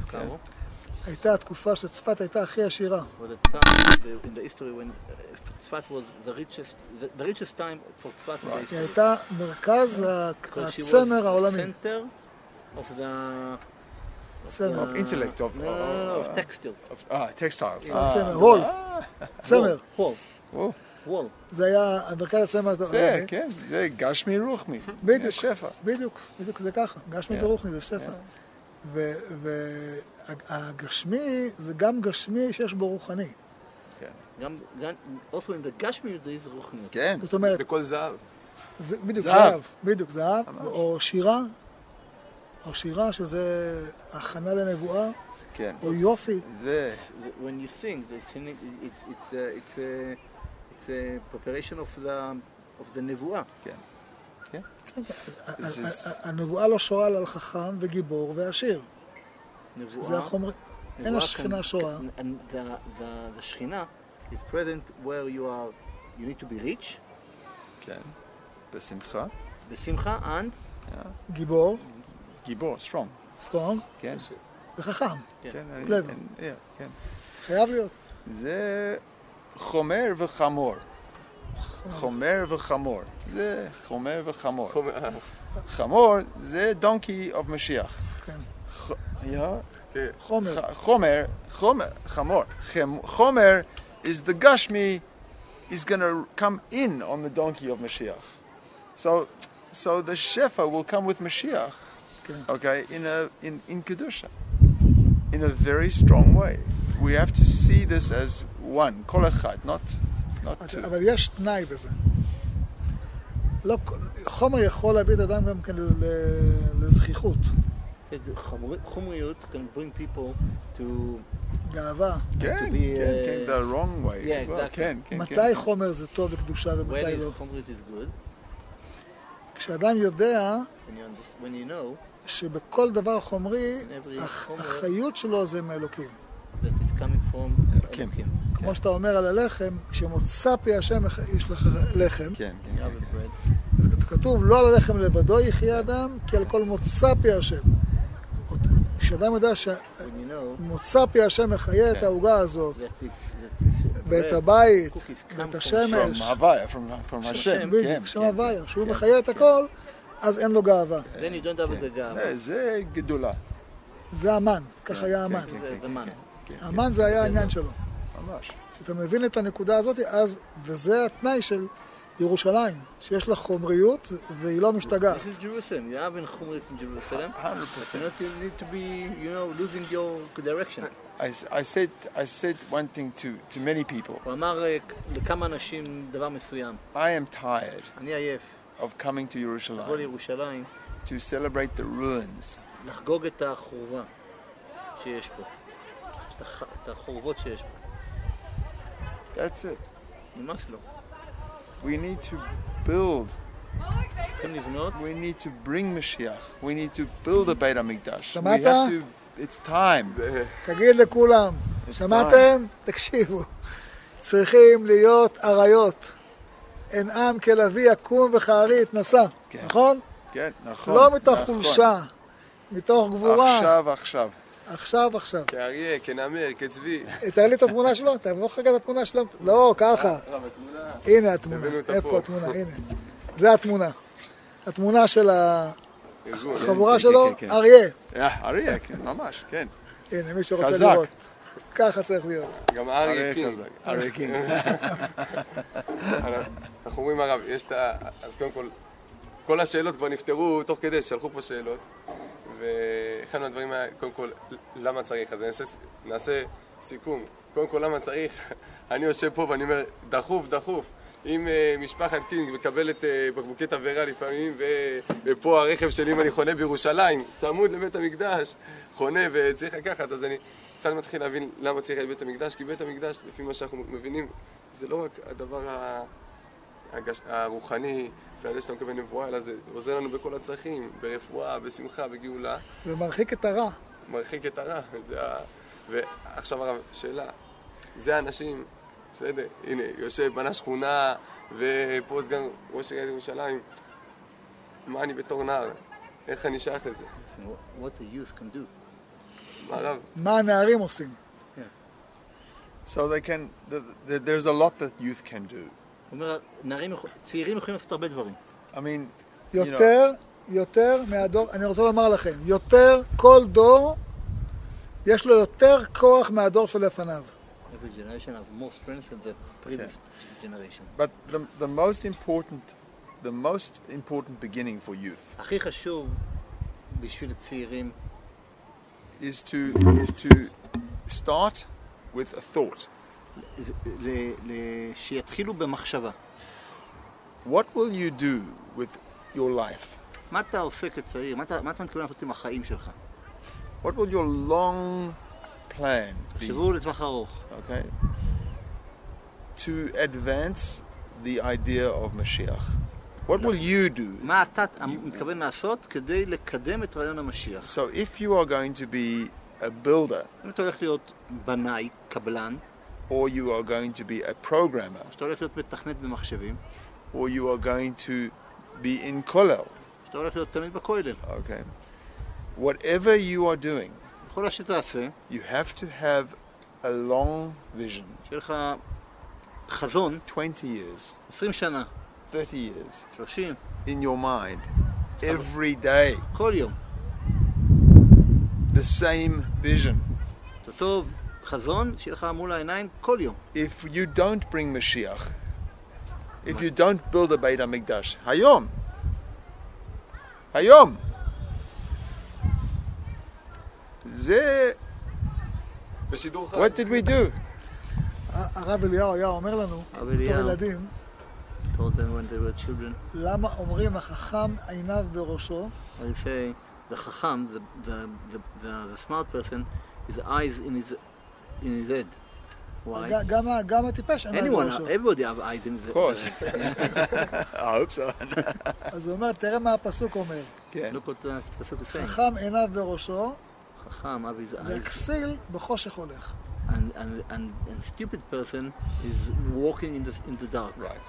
כן. הייתה התקופה שצפת הייתה הכי עשירה. היא הייתה מרכז הצמר העולמי. צמר. of intellect, of... No, no, no, of אה, textiles. צמר, הול. צמר. הול. זה היה מרכז הצמר זה. כן, זה גשמי רוחמי. בדיוק. יש שפע. בדיוק, בדיוק זה ככה, גשמי Yeah. ורוחני זה שפע. והגשמי זה גם גשמי שיש בו רוחני. גם, גם, also in the Gashmi there is רוחניות. כן. זאת אומרת, בכל זהב. זה בדיוק זהב. זהב, בדיוק זהב, ממש. או שירה, או שירה שזה הכנה לנבואה, כן. או יופי. זה, When you sing, the singing, it's, it's, a, it's, a, it's a preparation of the, of the נבואה. כן. כן. כן, כן. הנבואה לא שורה על חכם וגיבור ועשיר. נבואה. זה החומר... אין השכינה can- שורה. can- and the, the, the שכינה is present where you are, you need to be rich, כן. בשמחה. בשמחה, and גיבור, גיבור, strong. strong, כן. וחכם. כן. חייב להיות. זה חומר וחמור. חומר וחמור. זה חומר וחמור. חומר- אה, חמור זה donkey of משיח. כן. ח- you know? כן. חומר. ח- חומר, חומר, חמור. חמ- חומר is the gashmi is going to come in on the donkey of Mashiach. So, so the shefa will come with Mashiach, כן. okay, in a in in kedusha, in a very strong way. We have to see this as one, kol echad, not not two. אבל יש תנאי בזה. לא, כל- חומר יכול להביא את האדם גם כן לזכיחות, חומר- חומריות can bring people to גאווה. כן, to be, כן, כן, uh, the wrong way. yeah, exactly. כן, כן, מתי כן. חומר זה טוב לקדושה ומתי לא. חומריות is good, כשאדם יודע שבכל דבר חומרי, החיות שלו זה מאלוקים. that is coming from אלוקים. אלוקים. כמו שאתה אומר על הלחם, כשמוצא פי השם יש לך לחם, כן, כן, כן, כן. אז כתוב לא על הלחם לבדו יחיה אדם, כי על כל מוצא פי השם. כשאדם יודע שמוצא פי השם מחיה את כן. העוגה הזאת, ואת הבית, ואת השמש. כן, בדיוק, שם כן, הוויה, שהוא כן, מחיה את כן. הכל, אז אין לו גאווה. כן. the גאווה. זה- זה גדולה. זה המן, ככה היה כן, המן. כן, זה- כן, זה כן, מן. כן, כן, המן זה היה העניין שלו. ממש. כשאתה מבין את הנקודה הזאת, אז, וזה התנאי של ירושלים, שיש לה חומריות והיא לא משתגעת. This is Jerusalem. You have in חומריות in Jerusalem. 100%. But you not- need to be, you know, losing your direction. I, I said I said one thing to, to many people. הוא אמר אה, לכמה אנשים דבר מסוים. I am tired אני עייף. of coming to לבוא Jerusalem לירושלים, to celebrate the ruins. לחגוג את החורבה שיש פה. את החורבות שיש פה. That's it. נמאס לו. We need to build צריכים לבנות. We need to bring Mashiach. We need to build a Beit HaMikdash. We שמעת? have to, it's time. תגיד לכולם, שמעתם? תקשיבו. צריכים להיות אריות. אין עם כלביא יקום וכארי יתנשא, כן. נכון? כן, נכון. לא מתוך נכון. חולשה, מתוך גבורה. עכשיו, עכשיו. עכשיו, עכשיו. כאריה, כנמר, כצבי. תראה לי את התמונה שלו, תבוא לך רגע את התמונה שלו. לא, ככה. לא, בתמונה. הנה התמונה. איפה פה. התמונה? הנה. זה התמונה. התמונה של. החבורה כן, שלו, כן, כן. אריה. אה, אריה, כן, ממש, כן. הנה, מי שרוצה. לראות. ככה צריך להיות. גם אריה קינג. חזק. אריה קינג. [laughs] אנחנו רואים הרב, יש את ה... אז קודם כל, כל השאלות כבר נפתרו תוך כדי, שלחו פה שאלות. ואחד מהדברים היה, קודם כל, למה צריך? אז נעשה, נעשה סיכום. קודם כל, למה צריך? [laughs] אני יושב פה ואני אומר, דחוף, דחוף. אם uh, משפחת קינג מקבלת uh, בקבוקי תבערה לפעמים, ו... ופה הרכב שלי, אם אני חונה בירושלים, צמוד לבית המקדש, חונה וצריך לקחת, אז אני קצת מתחיל להבין למה צריך את בית המקדש, כי בית המקדש, לפי מה שאנחנו מבינים, זה לא רק הדבר ה... הגש... הרוחני, ועל שאתה מקבל נבואה, אלא זה עוזר לנו בכל הצרכים, ברפואה, בשמחה, בגאולה, ומרחיק את הרע. מרחיק את הרע. זה ה... ועכשיו הרב, שאלה, זה האנשים, בסדר, הנה, יושב, בנה שכונה, ופה סגן ראש עיריית ירושלים, מה אני בתור נער? איך אני שייך לזה? What the youth can do. מה הרב? מה הנערים עושים? So they can, the, the, there's a lot that youth can do. הוא אומר, נערים, צעירים יכולים לעשות הרבה דברים. I mean, you know, יותר, יותר מהדור, אני רוצה לומר לכם, יותר, כל דור, יש לו יותר כוח מהדור שלפניו. Every generation have more strength than the previous generation. but the, the most important, the most important beginning for youth הכי חשוב בשביל צעירים is to, is to start with a thought. זה- ל- ל- שיתחילו במחשבה. What will you do with your life? מה אתה עושה כצעיר? מה אתה, מה אתה מתכוון לעשות עם החיים שלך? What will your long plan be? תחשבו לטווח ארוך. Okay? To advance the idea of Mashiach. What will you do? מה אתה מתכוון לעשות כדי לקדם את רעיון המשיח? So if you are going to be a builder אם אתה הולך להיות בנאי, קבלן, or you are going to be a programmer, or you are going to be in kollel. Okay. Whatever you are doing, you have to have a long vision. 20 years, 30 years, in your mind, every day. The same vision. את אותו חזון שיהיה לך מול העיניים כל יום. If you don't bring Mashiach, if you don't build a Beit HaMikdash, Hayom, Hayom, זה, בשידור חי. what did we do? הרב אליהו היה אומר לנו, הרב בתור אליהו. ילדים, told them when they were children, למה אומרים החכם עיניו בראשו, I would say the chacham, the, the, the, the, the smart person, his eyes in his, in his head. Why? גם ה- גם הטיפש עיניו Anyone, בראשו. everybody have eyes in his Of course. I hope so. אז הוא אומר, תראה מה הפסוק אומר, כן. Look what the pasuk is saying. חכם עיניו בראשו, Chacham have his eyes, והכסיל בחושך הולך. and, and, and, and stupid person is walking in the, in the dark. Right.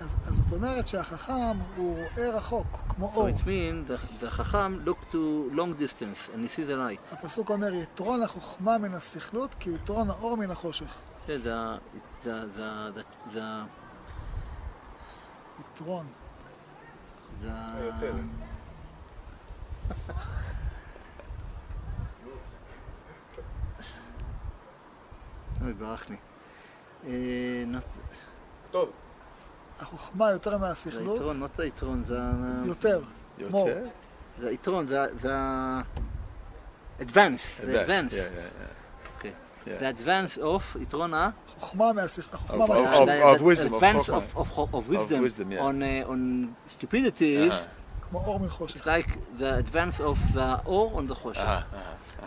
אז, אז, זאת אומרת שהחכם הוא רואה רחוק, כמו So אור. it means the, the chacham look to long distance and he sees the light. הפסוק אומר, יתרון החוכמה מן הסכלות, כי יתרון האור מן החושך. Yeah, the, the, the, the, the, יתרון. the, היותר. אוי, ברח לי. אה, not- טוב, החוכמה יותר זה מהסכלות, היתרון, not the היתרון, זה ה- יותר. יותר? זה היתרון, זה ה- זה ה... advance, זה advance. אוקיי. זה advance of יתרון ה... חוכמה מהסכלות. החוכמה Of- מה- of- the- of the wisdom, advance חוכמה. of, wisdom, on, uh, on stupidity is, Uh-huh. כמו אור מן it's חושך. like the advance of the אור on the חושך.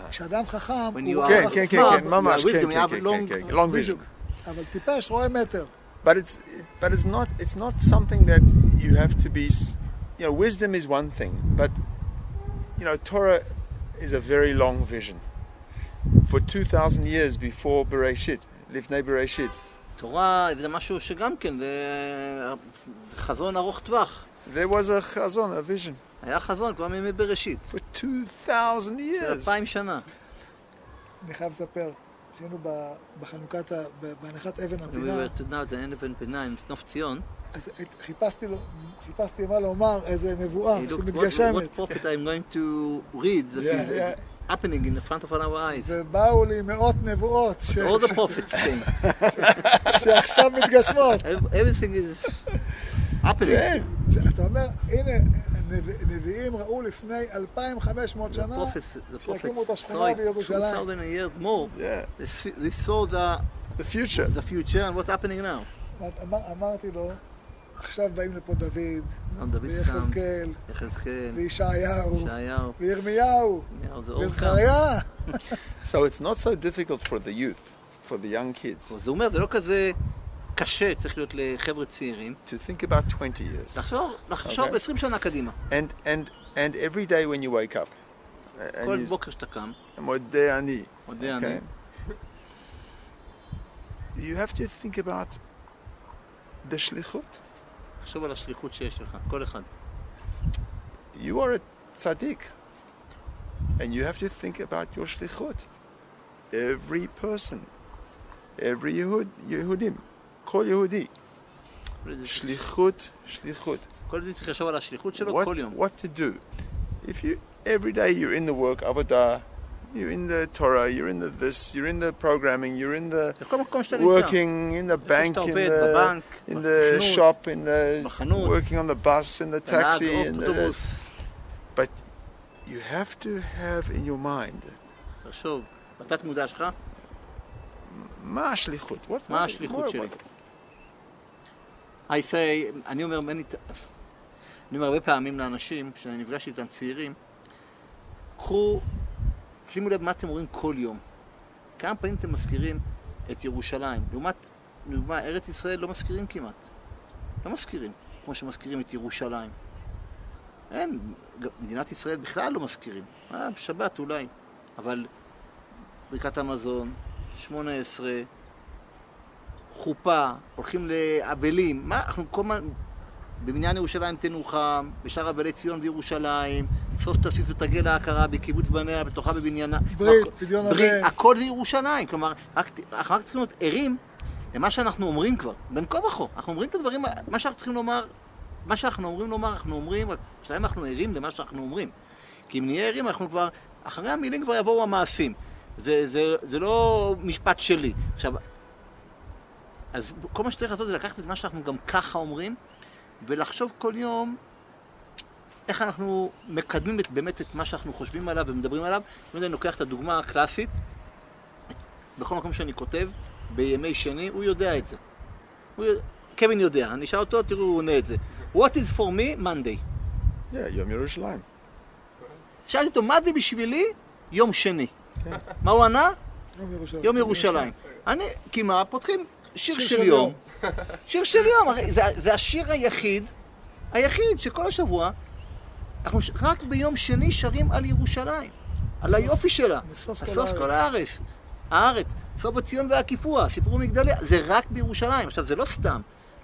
כשאדם חכם, When הוא כן, are כן, כן, כן, ממש, כן, כן, have כן, long- כן, כן, long vision. אבל טיפש רואה מטר. But it's, it, but it's not, it's not something that you have to be, s- you know, wisdom is one thing, but you know, Torah is a very long vision. For 2,000 years before Bereshit, לפני Bereshit, תורה זה משהו שגם כן, זה חזון ארוך טווח. there was a chazon, a vision, היה חזון כבר מימי בראשית, for 2,000 של years. אלפיים שנה. אני חייב לספר, כשהיינו ב- בחנוכת, בהנחת אבן We הפינה, were to now the end of Penpinine, נוף ציון. אז חיפשתי לו, חיפשתי מה לומר, איזה נבואה what, שמתגשמת. what prophet I'm going to read that Yeah, is yeah. happening in the front of our eyes. ובאו לי מאות נבואות ש- All the prophets came. שעכשיו מתגשמות. Ev- Everything is happening. כן. אתה אומר, הנה, נביאים ראו לפני 2,500 The שנה prophets, the שהקימו את prophets השכונה בירושלים. 2,000 years more. Yeah, They saw the, the future. the future and what's happening now. אמר- אמרתי לו, עכשיו באים לפה דוד, ויחזקאל, יחזקאל, וישעיהו, ישעיהו, וירמיהו. וזכריה. So it's not so difficult for the youth, for the young kids, זה אומר, זה לא כזה קשה, צריך להיות לחבר'ה צעירים. to think about 20 years. לחשוב, לחשוב אוקיי. 20 שנה קדימה. And, and, and every day when you wake up, uh, כל and you, בוקר שאתה קם, מודה אני, מודה אני, okay, you have to think about the shlichut. לחשוב על השליחות שיש לך, כל אחד. You are a tzaddik, and you have to think about your shlichut. Every person, every Yehud, Yehudim, כל יהודי, shlichut, shlichut. כל יהודי צריך לחשוב על השליחות שלו What, כל יום. what to do. If you every day you're in the work avodah, you're in the Torah, you're in the this, you're in the programming, you're in the בכל מקום שאתה נמצא. working in the bank, שאתה in עובד, the בבנק, in the בחנות, shop, in the בחנות, working on the bus, in the אתה נהג taxi, in the אוטובוס. but you have to have in your mind לחשוב, בתת מודע שלך, מה השליחות? What, מה what- השליחות what- שלי? I say, אני אומר, אני אומר הרבה פעמים לאנשים, כשאני נפגש איתם צעירים, קחו, שימו לב מה אתם אומרים כל יום. כמה פעמים אתם מזכירים את ירושלים? לעומת, לדוגמה, ארץ ישראל לא מזכירים כמעט. לא מזכירים, כמו שמזכירים את ירושלים. אין, מדינת ישראל בכלל לא מזכירים. אה, בשבת אולי. אבל ברכת המזון, 18, חופה, הולכים לאבלים, מה, אנחנו כל הזמן, בבניין ירושלים תנוחם, בשאר אבלי ציון וירושלים, סוף תסיס ותגל ההכרה בקיבוץ בניה, בתוכה בבניינה. ברית, פדיון ברית, הבן. הכל זה ירושלים, כלומר, רק, אנחנו רק צריכים להיות ערים למה שאנחנו אומרים כבר, בין כה וכה, אנחנו אומרים את הדברים, מה שאנחנו צריכים לומר, מה שאנחנו אומרים לומר, אנחנו אומרים, השאלה אם אנחנו ערים למה שאנחנו אומרים. כי אם נהיה ערים, אנחנו כבר, אחרי המילים כבר יבואו המעשים. זה, זה, זה לא משפט שלי. עכשיו, אז כל מה שצריך לעשות זה לקחת את מה שאנחנו גם ככה אומרים, ולחשוב כל יום איך אנחנו מקדמים את, באמת את מה שאנחנו חושבים עליו ומדברים עליו. אם אני לוקח את הדוגמה הקלאסית, בכל מקום שאני כותב, בימי שני, הוא יודע את זה. הוא, יודע- קווין יודע, אני אשאל אותו, תראו, הוא עונה את זה. What is for me Monday? Yeah, יום ירושלים. שאלתי אותו, מה זה בשבילי יום שני? מה הוא ענה? יום ירושלים. יום ירושלים. אני, כי מה? פותחים שיר של יום. שיר של יום, הרי זה, זה השיר היחיד, היחיד שכל השבוע, אנחנו רק ביום שני שרים על ירושלים, על היופי שלה. משוש כל הארץ. הארץ. סוף הציון והקיפוע, סיפרו מגדליה, זה רק בירושלים. עכשיו, זה לא סתם.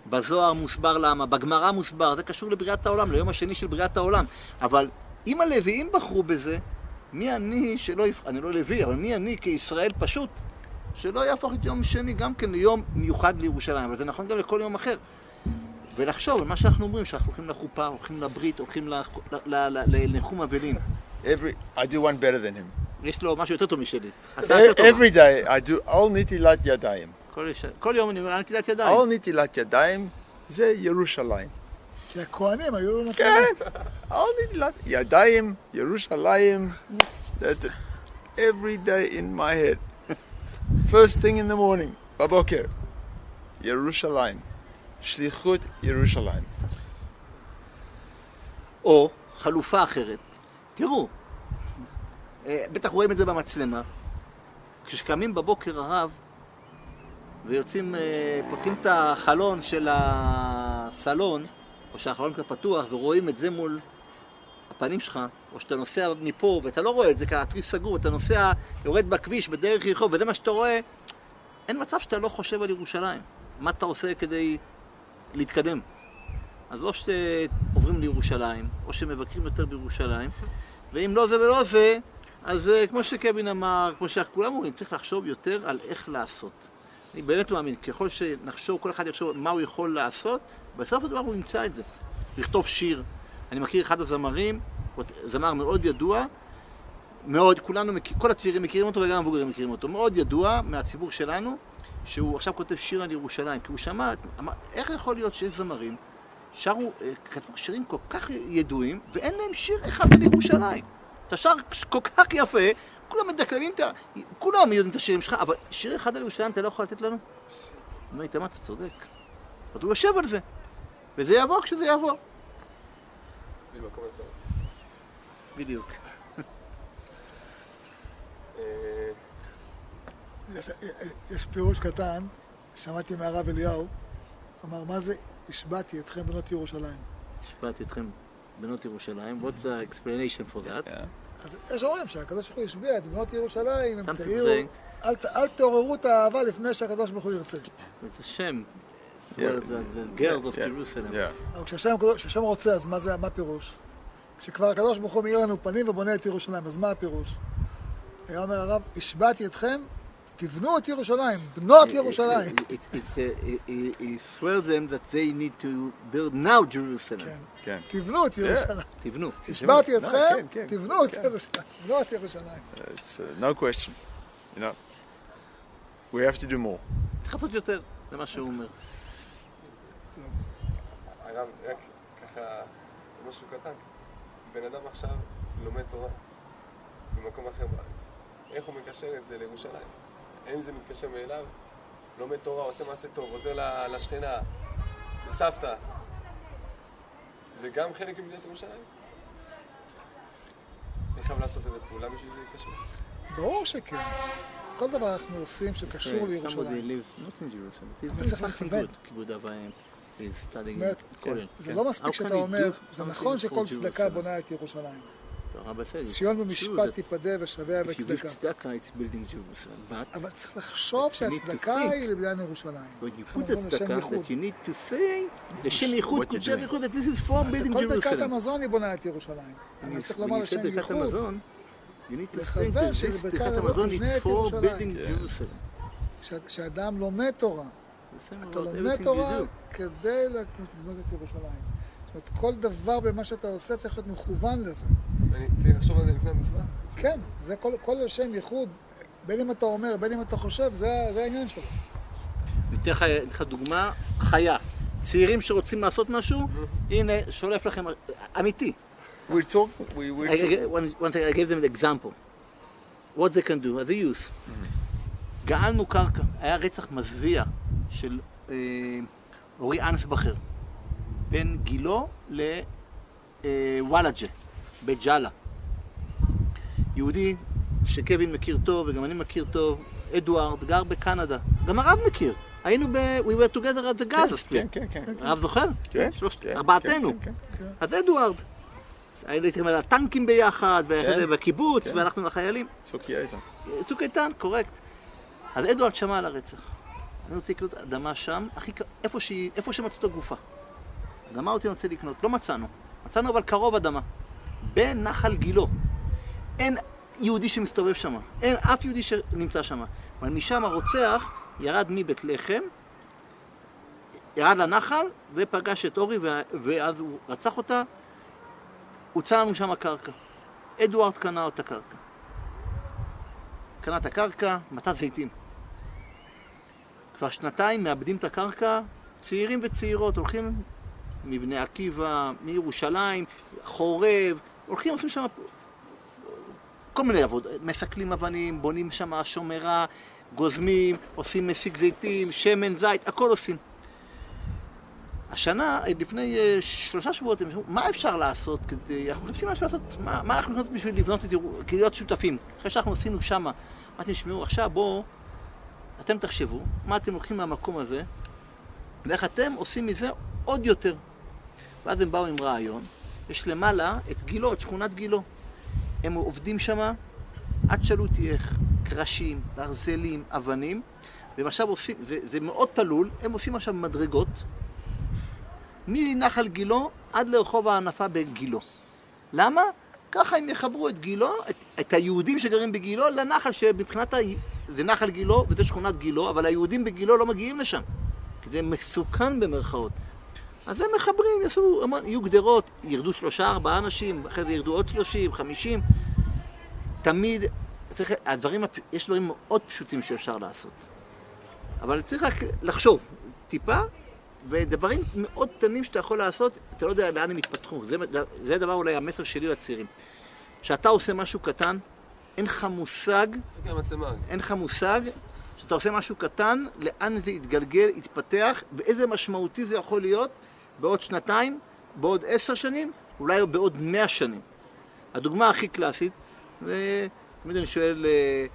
בזוהר מוסבר למה, בגמרא מוסבר, זה קשור לבריאת העולם, ליום השני של בריאת העולם. אבל אם הלוויים בחרו בזה, מי אני שלא אני לא לוי, אבל מי אני כישראל פשוט, שלא יהפוך את יום שני גם כן ליום מיוחד לירושלים, אבל זה נכון גם לכל יום אחר. ולחשוב על מה שאנחנו אומרים, שאנחנו הולכים לחופה, הולכים לברית, הולכים לניחום אבלים. Every, I do one better than him. יש לו משהו יותר טוב משלי. טובה. Every day I do all נטילת ידיים. כל, יום אני אומר, אל נטילת ידיים. all נטילת ידיים זה ירושלים. כי הכוהנים היו. כן, all נטילת ידיים, ירושלים. That every day in my head. First thing in the morning, בבוקר. ירושלים. שליחות ירושלים. או חלופה אחרת. תראו, אה, בטח רואים את זה במצלמה. כשקמים בבוקר הרב ויוצאים, אה, פותחים את החלון של הסלון או שהחלון שלך פתוח ורואים את זה מול הפנים שלך, או שאתה נוסע מפה ואתה לא רואה את זה כי התריס סגור, אתה נוסע, יורד בכביש בדרך רחוב וזה מה שאתה רואה, אין מצב שאתה לא חושב על ירושלים. מה אתה עושה כדי להתקדם? אז או שעוברים לירושלים, או שמבקרים יותר בירושלים, ואם לא זה ולא זה, אז אה, כמו שקווין אמר, כמו שכולם אומרים, צריך לחשוב יותר על איך לעשות. אני באמת מאמין, ככל שנחשוב, כל אחד יחשוב מה הוא יכול לעשות, בסוף הדבר הוא ימצא את זה. לכתוב שיר. אני מכיר אחד הזמרים, זמר מאוד ידוע, מאוד, כולנו, כל הצעירים מכירים אותו וגם המבוגרים מכירים אותו, מאוד ידוע מהציבור שלנו, שהוא עכשיו כותב שיר על ירושלים, כי הוא שמע, אמר, איך יכול להיות שיש זמרים שרו, אה, כתבו שירים כל כך ידועים, ואין להם שיר אחד על ירושלים. אתה שר כל כך יפה, כולם מדקלמים, כולם יודעים את השירים שלך, אבל שיר אחד על ירושלים אתה לא יכול לתת לנו? הוא אומר, איתמר, אתה צודק. אז הוא יושב על זה, וזה יעבור כשזה יעבור. בדיוק. אה, יש, יש פירוש קטן, שמעתי מהרב אליהו, אמר, מה זה השבעתי אתכם בנות ירושלים? השבעתי אתכם בנות ירושלים, what's the explanation for that? אז יש אומרים שהקדוש ברוך הוא השביע את בנות ירושלים, הם תהיו, אל, אל תעוררו את האהבה לפני שהקדוש ברוך הוא ירצה. זה שם, the girl of Jerusalem. אבל כשהשם רוצה, אז מה הפירוש? כשכבר הקדוש ברוך הוא מאיר לנו פנים ובונה את ירושלים, אז מה הפירוש? היה אומר הרב, השבעתי אתכם תבנו את ירושלים, בנות ירושלים. He swears them that they need to build now Jerusalem. כן, כן. תבנו את ירושלים. תבנו. השבעתי אתכם, תבנו את ירושלים. בנות ירושלים. It's no question. You know, we have to do more. לעשות יותר, זה מה שהוא אומר. הרב, רק ככה, משהו קטן. בן אדם עכשיו לומד תורה במקום אחר בארץ. איך הוא מקשר את זה לירושלים? האם זה מתקשר מאליו? לומד תורה, עושה מעשה טוב, עוזר לשכנה, לסבתא. זה גם חלק ממדינת ירושלים? אני חייב לעשות איזה פעולה בשביל זה קשור. ברור שכן. כל דבר אנחנו עושים שקשור לירושלים. אבל צריך לכוון. זה לא מספיק שאתה אומר, זה נכון שכל צדקה בונה את ירושלים. ציון במשפט תיפדה ושביה בצדקה. אבל צריך לחשוב שהצדקה היא לבניין ירושלים. לשם ייחוד, קודשי ייחוד, this is for building כל ברכת המזון היא בונה את ירושלים. אני צריך לומר לשם ייחוד. לכוון שברכת המזון נבנה את ירושלים. שאדם לומד תורה. אתה לומד תורה כדי לבנות את ירושלים. זאת אומרת, כל דבר במה שאתה עושה צריך להיות מכוון לזה. אני צריך לחשוב על זה לפני המצווה? כן, זה כל, כל שם ייחוד, בין אם אתה אומר, בין אם אתה חושב, זה, זה העניין שלו. אני אתן לך דוגמה חיה. צעירים שרוצים לעשות משהו, הנה, שולף לכם, אמיתי. We'll talk, we will talk. One, one second, I gave them an example. What they can do, as a youth. גאלנו קרקע, היה רצח מזוויע של אה, אורי אנסבכר, בין גילו לוואלג'ה. בג'אלה. יהודי שקווין מכיר טוב וגם אני מכיר טוב, אדוארד, גר בקנדה. גם הרב מכיר. היינו ב... We were together at the Gaza Strip. כן, כן, כן. הרב זוכר? כן. שלושת, ארבעתנו. אז אדוארד. היינו איתכם על הטנקים ביחד, בקיבוץ, והלכנו לחיילים. צוק איתן. צוק איתן, קורקט. אז אדוארד שמע על הרצח. אני רוצה לקנות אדמה שם, איפה שמצאו את הגופה. אדמה אותי אני רוצה לקנות, לא מצאנו. מצאנו אבל קרוב אדמה. בנחל גילו. אין יהודי שמסתובב שם, אין אף יהודי שנמצא שם. אבל משם הרוצח ירד מבית לחם, ירד לנחל ופגש את אורי ואז הוא רצח אותה, הוצא לנו שם קרקע. אדוארד קנה את הקרקע. קנה את הקרקע, מטע זיתים. כבר שנתיים מאבדים את הקרקע, צעירים וצעירות הולכים מבני עקיבא, מירושלים, חורב, הולכים, עושים שם כל מיני עבוד, מסקלים אבנים, בונים שם שומרה, גוזמים, עושים מסיק זיתים, שמן, זית, הכל עושים. השנה, לפני uh, שלושה שבועות, הם אמרו, מה אפשר לעשות כדי... אנחנו מחפשים משהו לעשות, מה, מה אנחנו לעשות בשביל לבנות את ירושלים, כדי להיות שותפים? אחרי שאנחנו עשינו שמה. אמרתי, תשמעו, עכשיו בואו, אתם תחשבו, מה אתם לוקחים מהמקום הזה, ואיך אתם עושים מזה עוד יותר. ואז הם באו עם רעיון, יש למעלה את גילו, את שכונת גילו. הם עובדים שם עד שאלו אותי איך, קרשים, ברזלים, אבנים, והם עכשיו עושים, זה, זה מאוד תלול, הם עושים עכשיו מדרגות מנחל גילו עד לרחוב ההנפה בגילו. למה? ככה הם יחברו את גילו, את, את היהודים שגרים בגילו, לנחל שמבחינת. זה נחל גילו וזה שכונת גילו, אבל היהודים בגילו לא מגיעים לשם, כי זה מסוכן במרכאות. אז הם מחברים, יעשו, יהיו גדרות, ירדו שלושה, ארבעה אנשים, אחרי זה ירדו עוד שלושים, חמישים. תמיד, צריך, הדברים, יש דברים מאוד פשוטים שאפשר לעשות. אבל צריך רק לחשוב, טיפה, ודברים מאוד קטנים שאתה יכול לעשות, אתה לא יודע לאן הם יתפתחו. זה, זה הדבר אולי המסר שלי לצעירים. כשאתה עושה משהו קטן, אין לך מושג. אין לך מושג, שאתה עושה משהו קטן, לאן זה יתגלגל, יתפתח, ואיזה משמעותי זה יכול להיות בעוד שנתיים, בעוד עשר שנים, אולי בעוד מאה שנים. הדוגמה הכי קלאסית, ותמיד אני שואל, אה,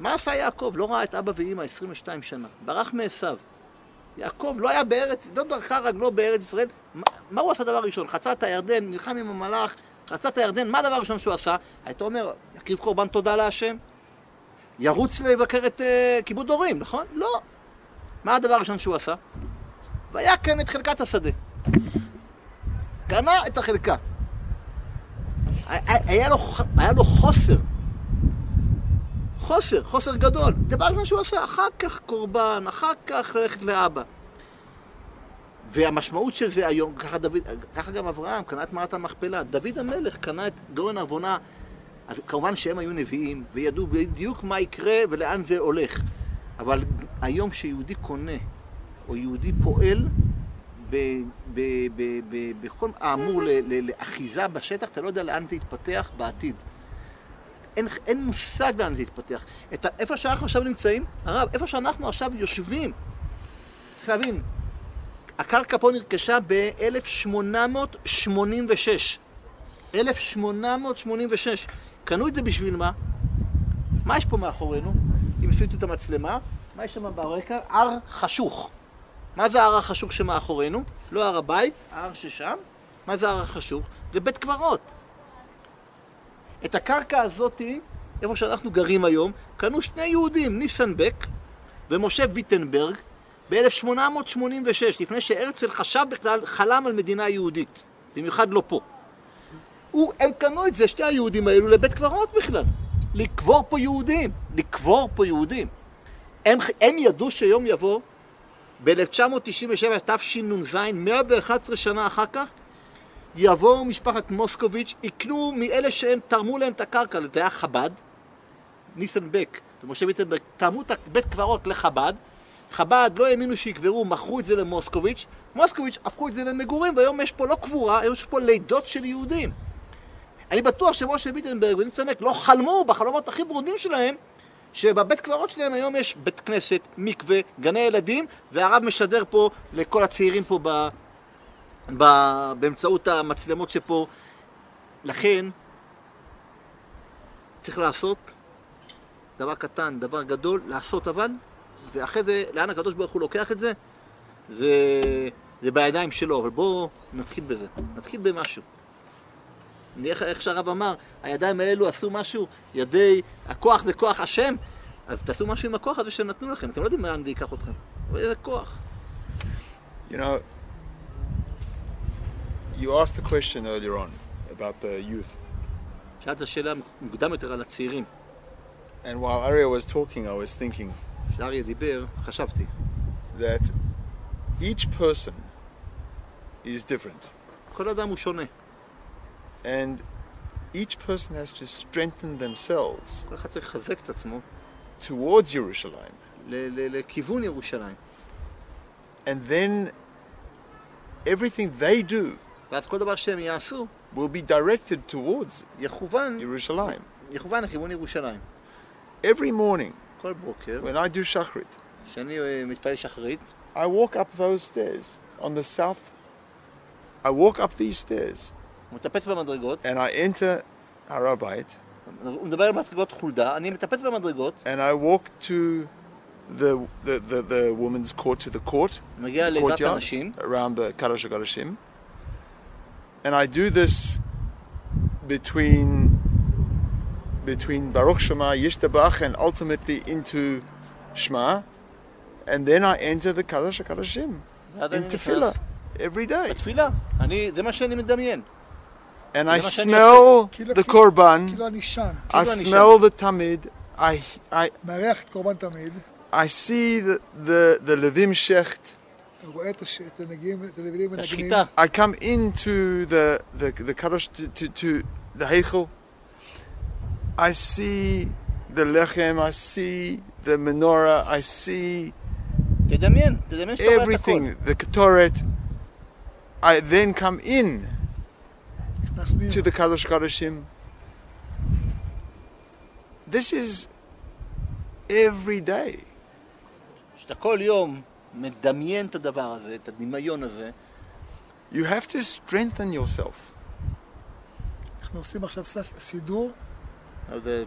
מה עשה יעקב? לא ראה את אבא ואימא 22 שנה, ברח מעשיו. יעקב לא היה בארץ, לא דרכה רגלו בארץ ישראל. מה, מה הוא עשה דבר ראשון? חצה את הירדן, נלחם עם המלאך, חצה את הירדן, מה הדבר הראשון שהוא עשה? היית אומר, יקריב קורבן תודה להשם? ירוץ לבקר את uh, כיבוד הורים, נכון? לא. מה הדבר הראשון שהוא עשה? והיה כאן את חלקת השדה. קנה את החלקה. היה- לו, היה לו חוסר. חוסר, חוסר גדול. דבר ראשון שהוא עשה, אחר כך קורבן, אחר כך ללכת לאבא. והמשמעות של זה היום, ככה, דוד, ככה גם אברהם קנה את מערת המכפלה. דוד המלך קנה את גורן עוונה. אז כמובן שהם היו נביאים, וידעו בדיוק מה יקרה ולאן זה הולך. אבל היום כשיהודי קונה, או יהודי פועל, בכל האמור לאחיזה בשטח, אתה לא יודע לאן זה יתפתח בעתיד. אין, אין מושג לאן זה יתפתח. את איפה שאנחנו עכשיו נמצאים, הרב, איפה שאנחנו עכשיו יושבים, צריך להבין, הקרקע פה נרכשה ב-1886. 1886. קנו את זה בשביל מה? מה יש פה מאחורינו? אם עשיתם את המצלמה, מה יש שם ברקע? הר חשוך. מה זה ההר החשוך שמאחורינו? לא הר הבית, ההר ששם. מה זה הר החשוך? זה בית קברות. את הקרקע הזאתי, איפה שאנחנו גרים היום, קנו שני יהודים, ניסן בק ומשה ויטנברג, ב-1886, לפני שהרצל חשב בכלל, חלם על מדינה יהודית, במיוחד לא פה. הוא, הם קנו את זה, שתי היהודים האלו, לבית קברות בכלל. לקבור פה יהודים, לקבור פה יהודים. הם, הם ידעו שיום יבוא, ב-1997, תשנ"ז, 111 שנה אחר כך, יבואו משפחת מוסקוביץ', יקנו מאלה שהם תרמו להם את הקרקע, זה היה חב"ד, ניסן בק ומשה ויטנברג תרמו את בית קברות לחב"ד, חב"ד לא האמינו שיקברו, מכרו את זה למוסקוביץ', מוסקוביץ' הפכו את זה למגורים, והיום יש פה לא קבורה, היום יש פה לידות של יהודים. אני בטוח שמשה ויטנברג וניסן בק לא חלמו בחלומות הכי ברודים שלהם שבבית קברות שלהם היום יש בית כנסת, מקווה, גני ילדים, והרב משדר פה לכל הצעירים פה ב... ב... באמצעות המצלמות שפה. לכן, צריך לעשות דבר קטן, דבר גדול, לעשות אבל, ואחרי זה, לאן הקדוש ברוך הוא לוקח את זה? זה, זה בידיים שלו, אבל בואו נתחיל בזה, נתחיל במשהו. איך, איך שהרב אמר, הידיים האלו עשו משהו, ידי, הכוח זה כוח השם, אז תעשו משהו עם הכוח הזה שנתנו לכם, אתם לא יודעים לאן זה ייקח אתכם, אבל איזה כוח. You know, you asked a question earlier on about the youth. שאלת שאלה מוקדם יותר על הצעירים. And while Arya was talking, I was thinking כשאריה דיבר, חשבתי, that each person is different. כל אדם הוא שונה, And each person has to strengthen themselves כל אחד צריך לחזק את עצמו towards Jerusalem. ל- ל- לכיוון ירושלים. And then everything they do ואז כל דבר שהם יעשו, will be directed towards יכוון, Jerusalem. יכוון לכיוון ירושלים. Every morning כל בוקר, when I do shachrit, כשאני אה, מתפלל שחרית, I walk up those stairs on the south. I walk up these stairs הוא מטפס במדרגות, and I enter Harabait הוא מדבר על מדרגות חולדה, אני מטפס במדרגות, and I walk to the, the, the, the woman's court, to the court, מגיע לעזרת courtyard הנשים, around the Karash HaKarashim, and I do this between between Baruch Shema, Yishtabach, and ultimately into Shema, and then I enter the Kadosh HaKadoshim ואז אני in נכנס tefillah every day, בתפילה. אני, זה מה שאני מדמיין. and I זה מה שאני smell כאילו- the כאילו- korban, כאילו אני שם, I כאילו אני smell the tamid, I I מארח את קורבן תמיד, I see the the, the levim shecht. רואה את הש- את הנגיעים, את הלווילים את מנגנים, השחיטה. I come into the the the kadosh to to, to the heichel. I see the lechem. I see the menorah. I see תדמיין, תדמיין שאתה רואה את הכל. everything. The ketoret. I then come in נכנס פנימה. to the kadosh kadoshim. This is every day. שאתה כל יום מדמיין את הדבר הזה, את הדמיון הזה, You have to strengthen yourself. אנחנו עושים עכשיו סף- סידור, אז זה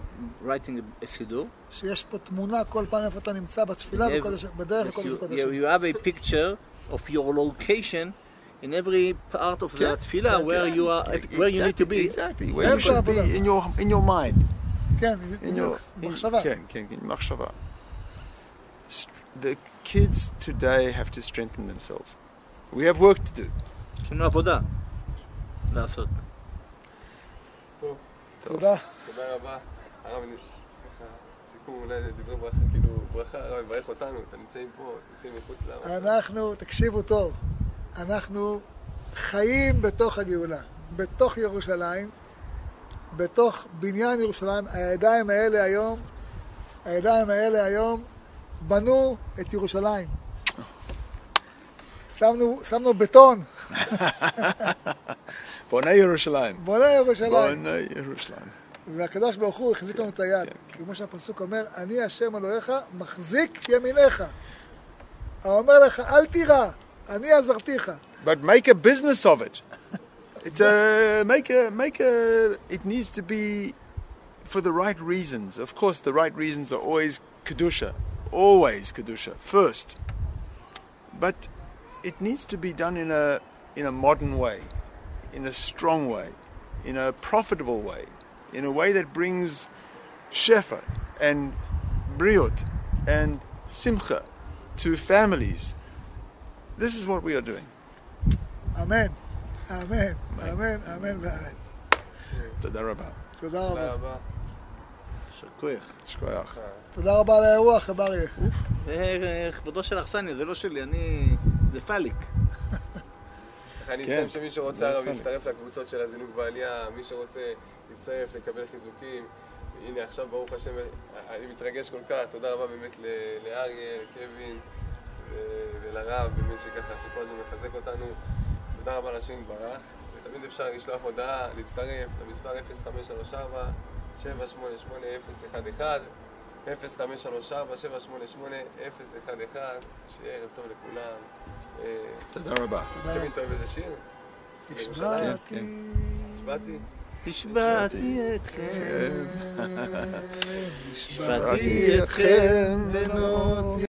writing a סידור. שיש פה תמונה כל פעם איפה אתה נמצא בתפילה, You have- בקודש- בדרך Yes, לקודש you, הקודשים. you, you have a picture of your location in every part of the tefillah where you are, where you need to be. Exactly. Where you איפה should be העבודה? in your in your mind. כן, in בדיוק, your in- מחשבה. כן, כן, כן, מחשבה. St- The kids today have to strengthen themselves. We have work to do. יש לנו עבודה לעשות. תודה. תודה רבה. הרב, סיכום אולי דברי ברכה, כאילו, ברכה, הרב יברך אותנו, אתם נמצאים פה, נמצאים מחוץ לעם. אנחנו, תקשיבו טוב, אנחנו חיים בתוך הגאולה, בתוך ירושלים, בתוך בניין ירושלים. הידיים האלה היום, הידיים האלה היום בנו את ירושלים. שמנו, שמנו בטון, [laughs] בונה ירושלים. בונה ירושלים. בונה ירושלים. והקדוש ברוך הוא החזיק לנו את היד. כן, כמו שהפסוק אומר, אני השם אלוהיך, מחזיק ימיניך. האומר לך, אל תירא, אני עזרתיך. But make a business of it. [laughs] It's a make a make a. It needs to be for the right reasons. Of course, the right reasons are always kedusha, always kedusha first. But it needs to be done in a in a modern way, In a strong way, in a profitable way, in a way that brings shefa and briot and simcha to families. This is what we are doing. אמן, אמן, אמן, אמן ואמן. תודה רבה. תודה תודה רבה. רבה. שכוח. שכוח. תודה רבה על האירוח, רב אריה. זה כבודו של אכסניה, זה לא שלי, אני... זה פאליק. [laughs] אני כן. אסיים שמי שרוצה זה הרב יפה. להצטרף לקבוצות של הזינוק בעלייה, מי שרוצה להצטרף, לקבל חיזוקים. הנה עכשיו ברוך השם, אני מתרגש כל כך, תודה רבה באמת לאריה, לקווין ולרב, באמת שככה, שכל הזמן מחזק אותנו. תודה רבה לשם יתברך, ותמיד אפשר לשלוח הודעה, להצטרף למספר 0534 788 011 0534 788 011 שיהיה ערב טוב לכולם. תודה רבה. רבה. טוב איזה שיר? השבעתי, כן. השבעתי? השבעתי אתכם, [laughs] השבעתי אתכם בנות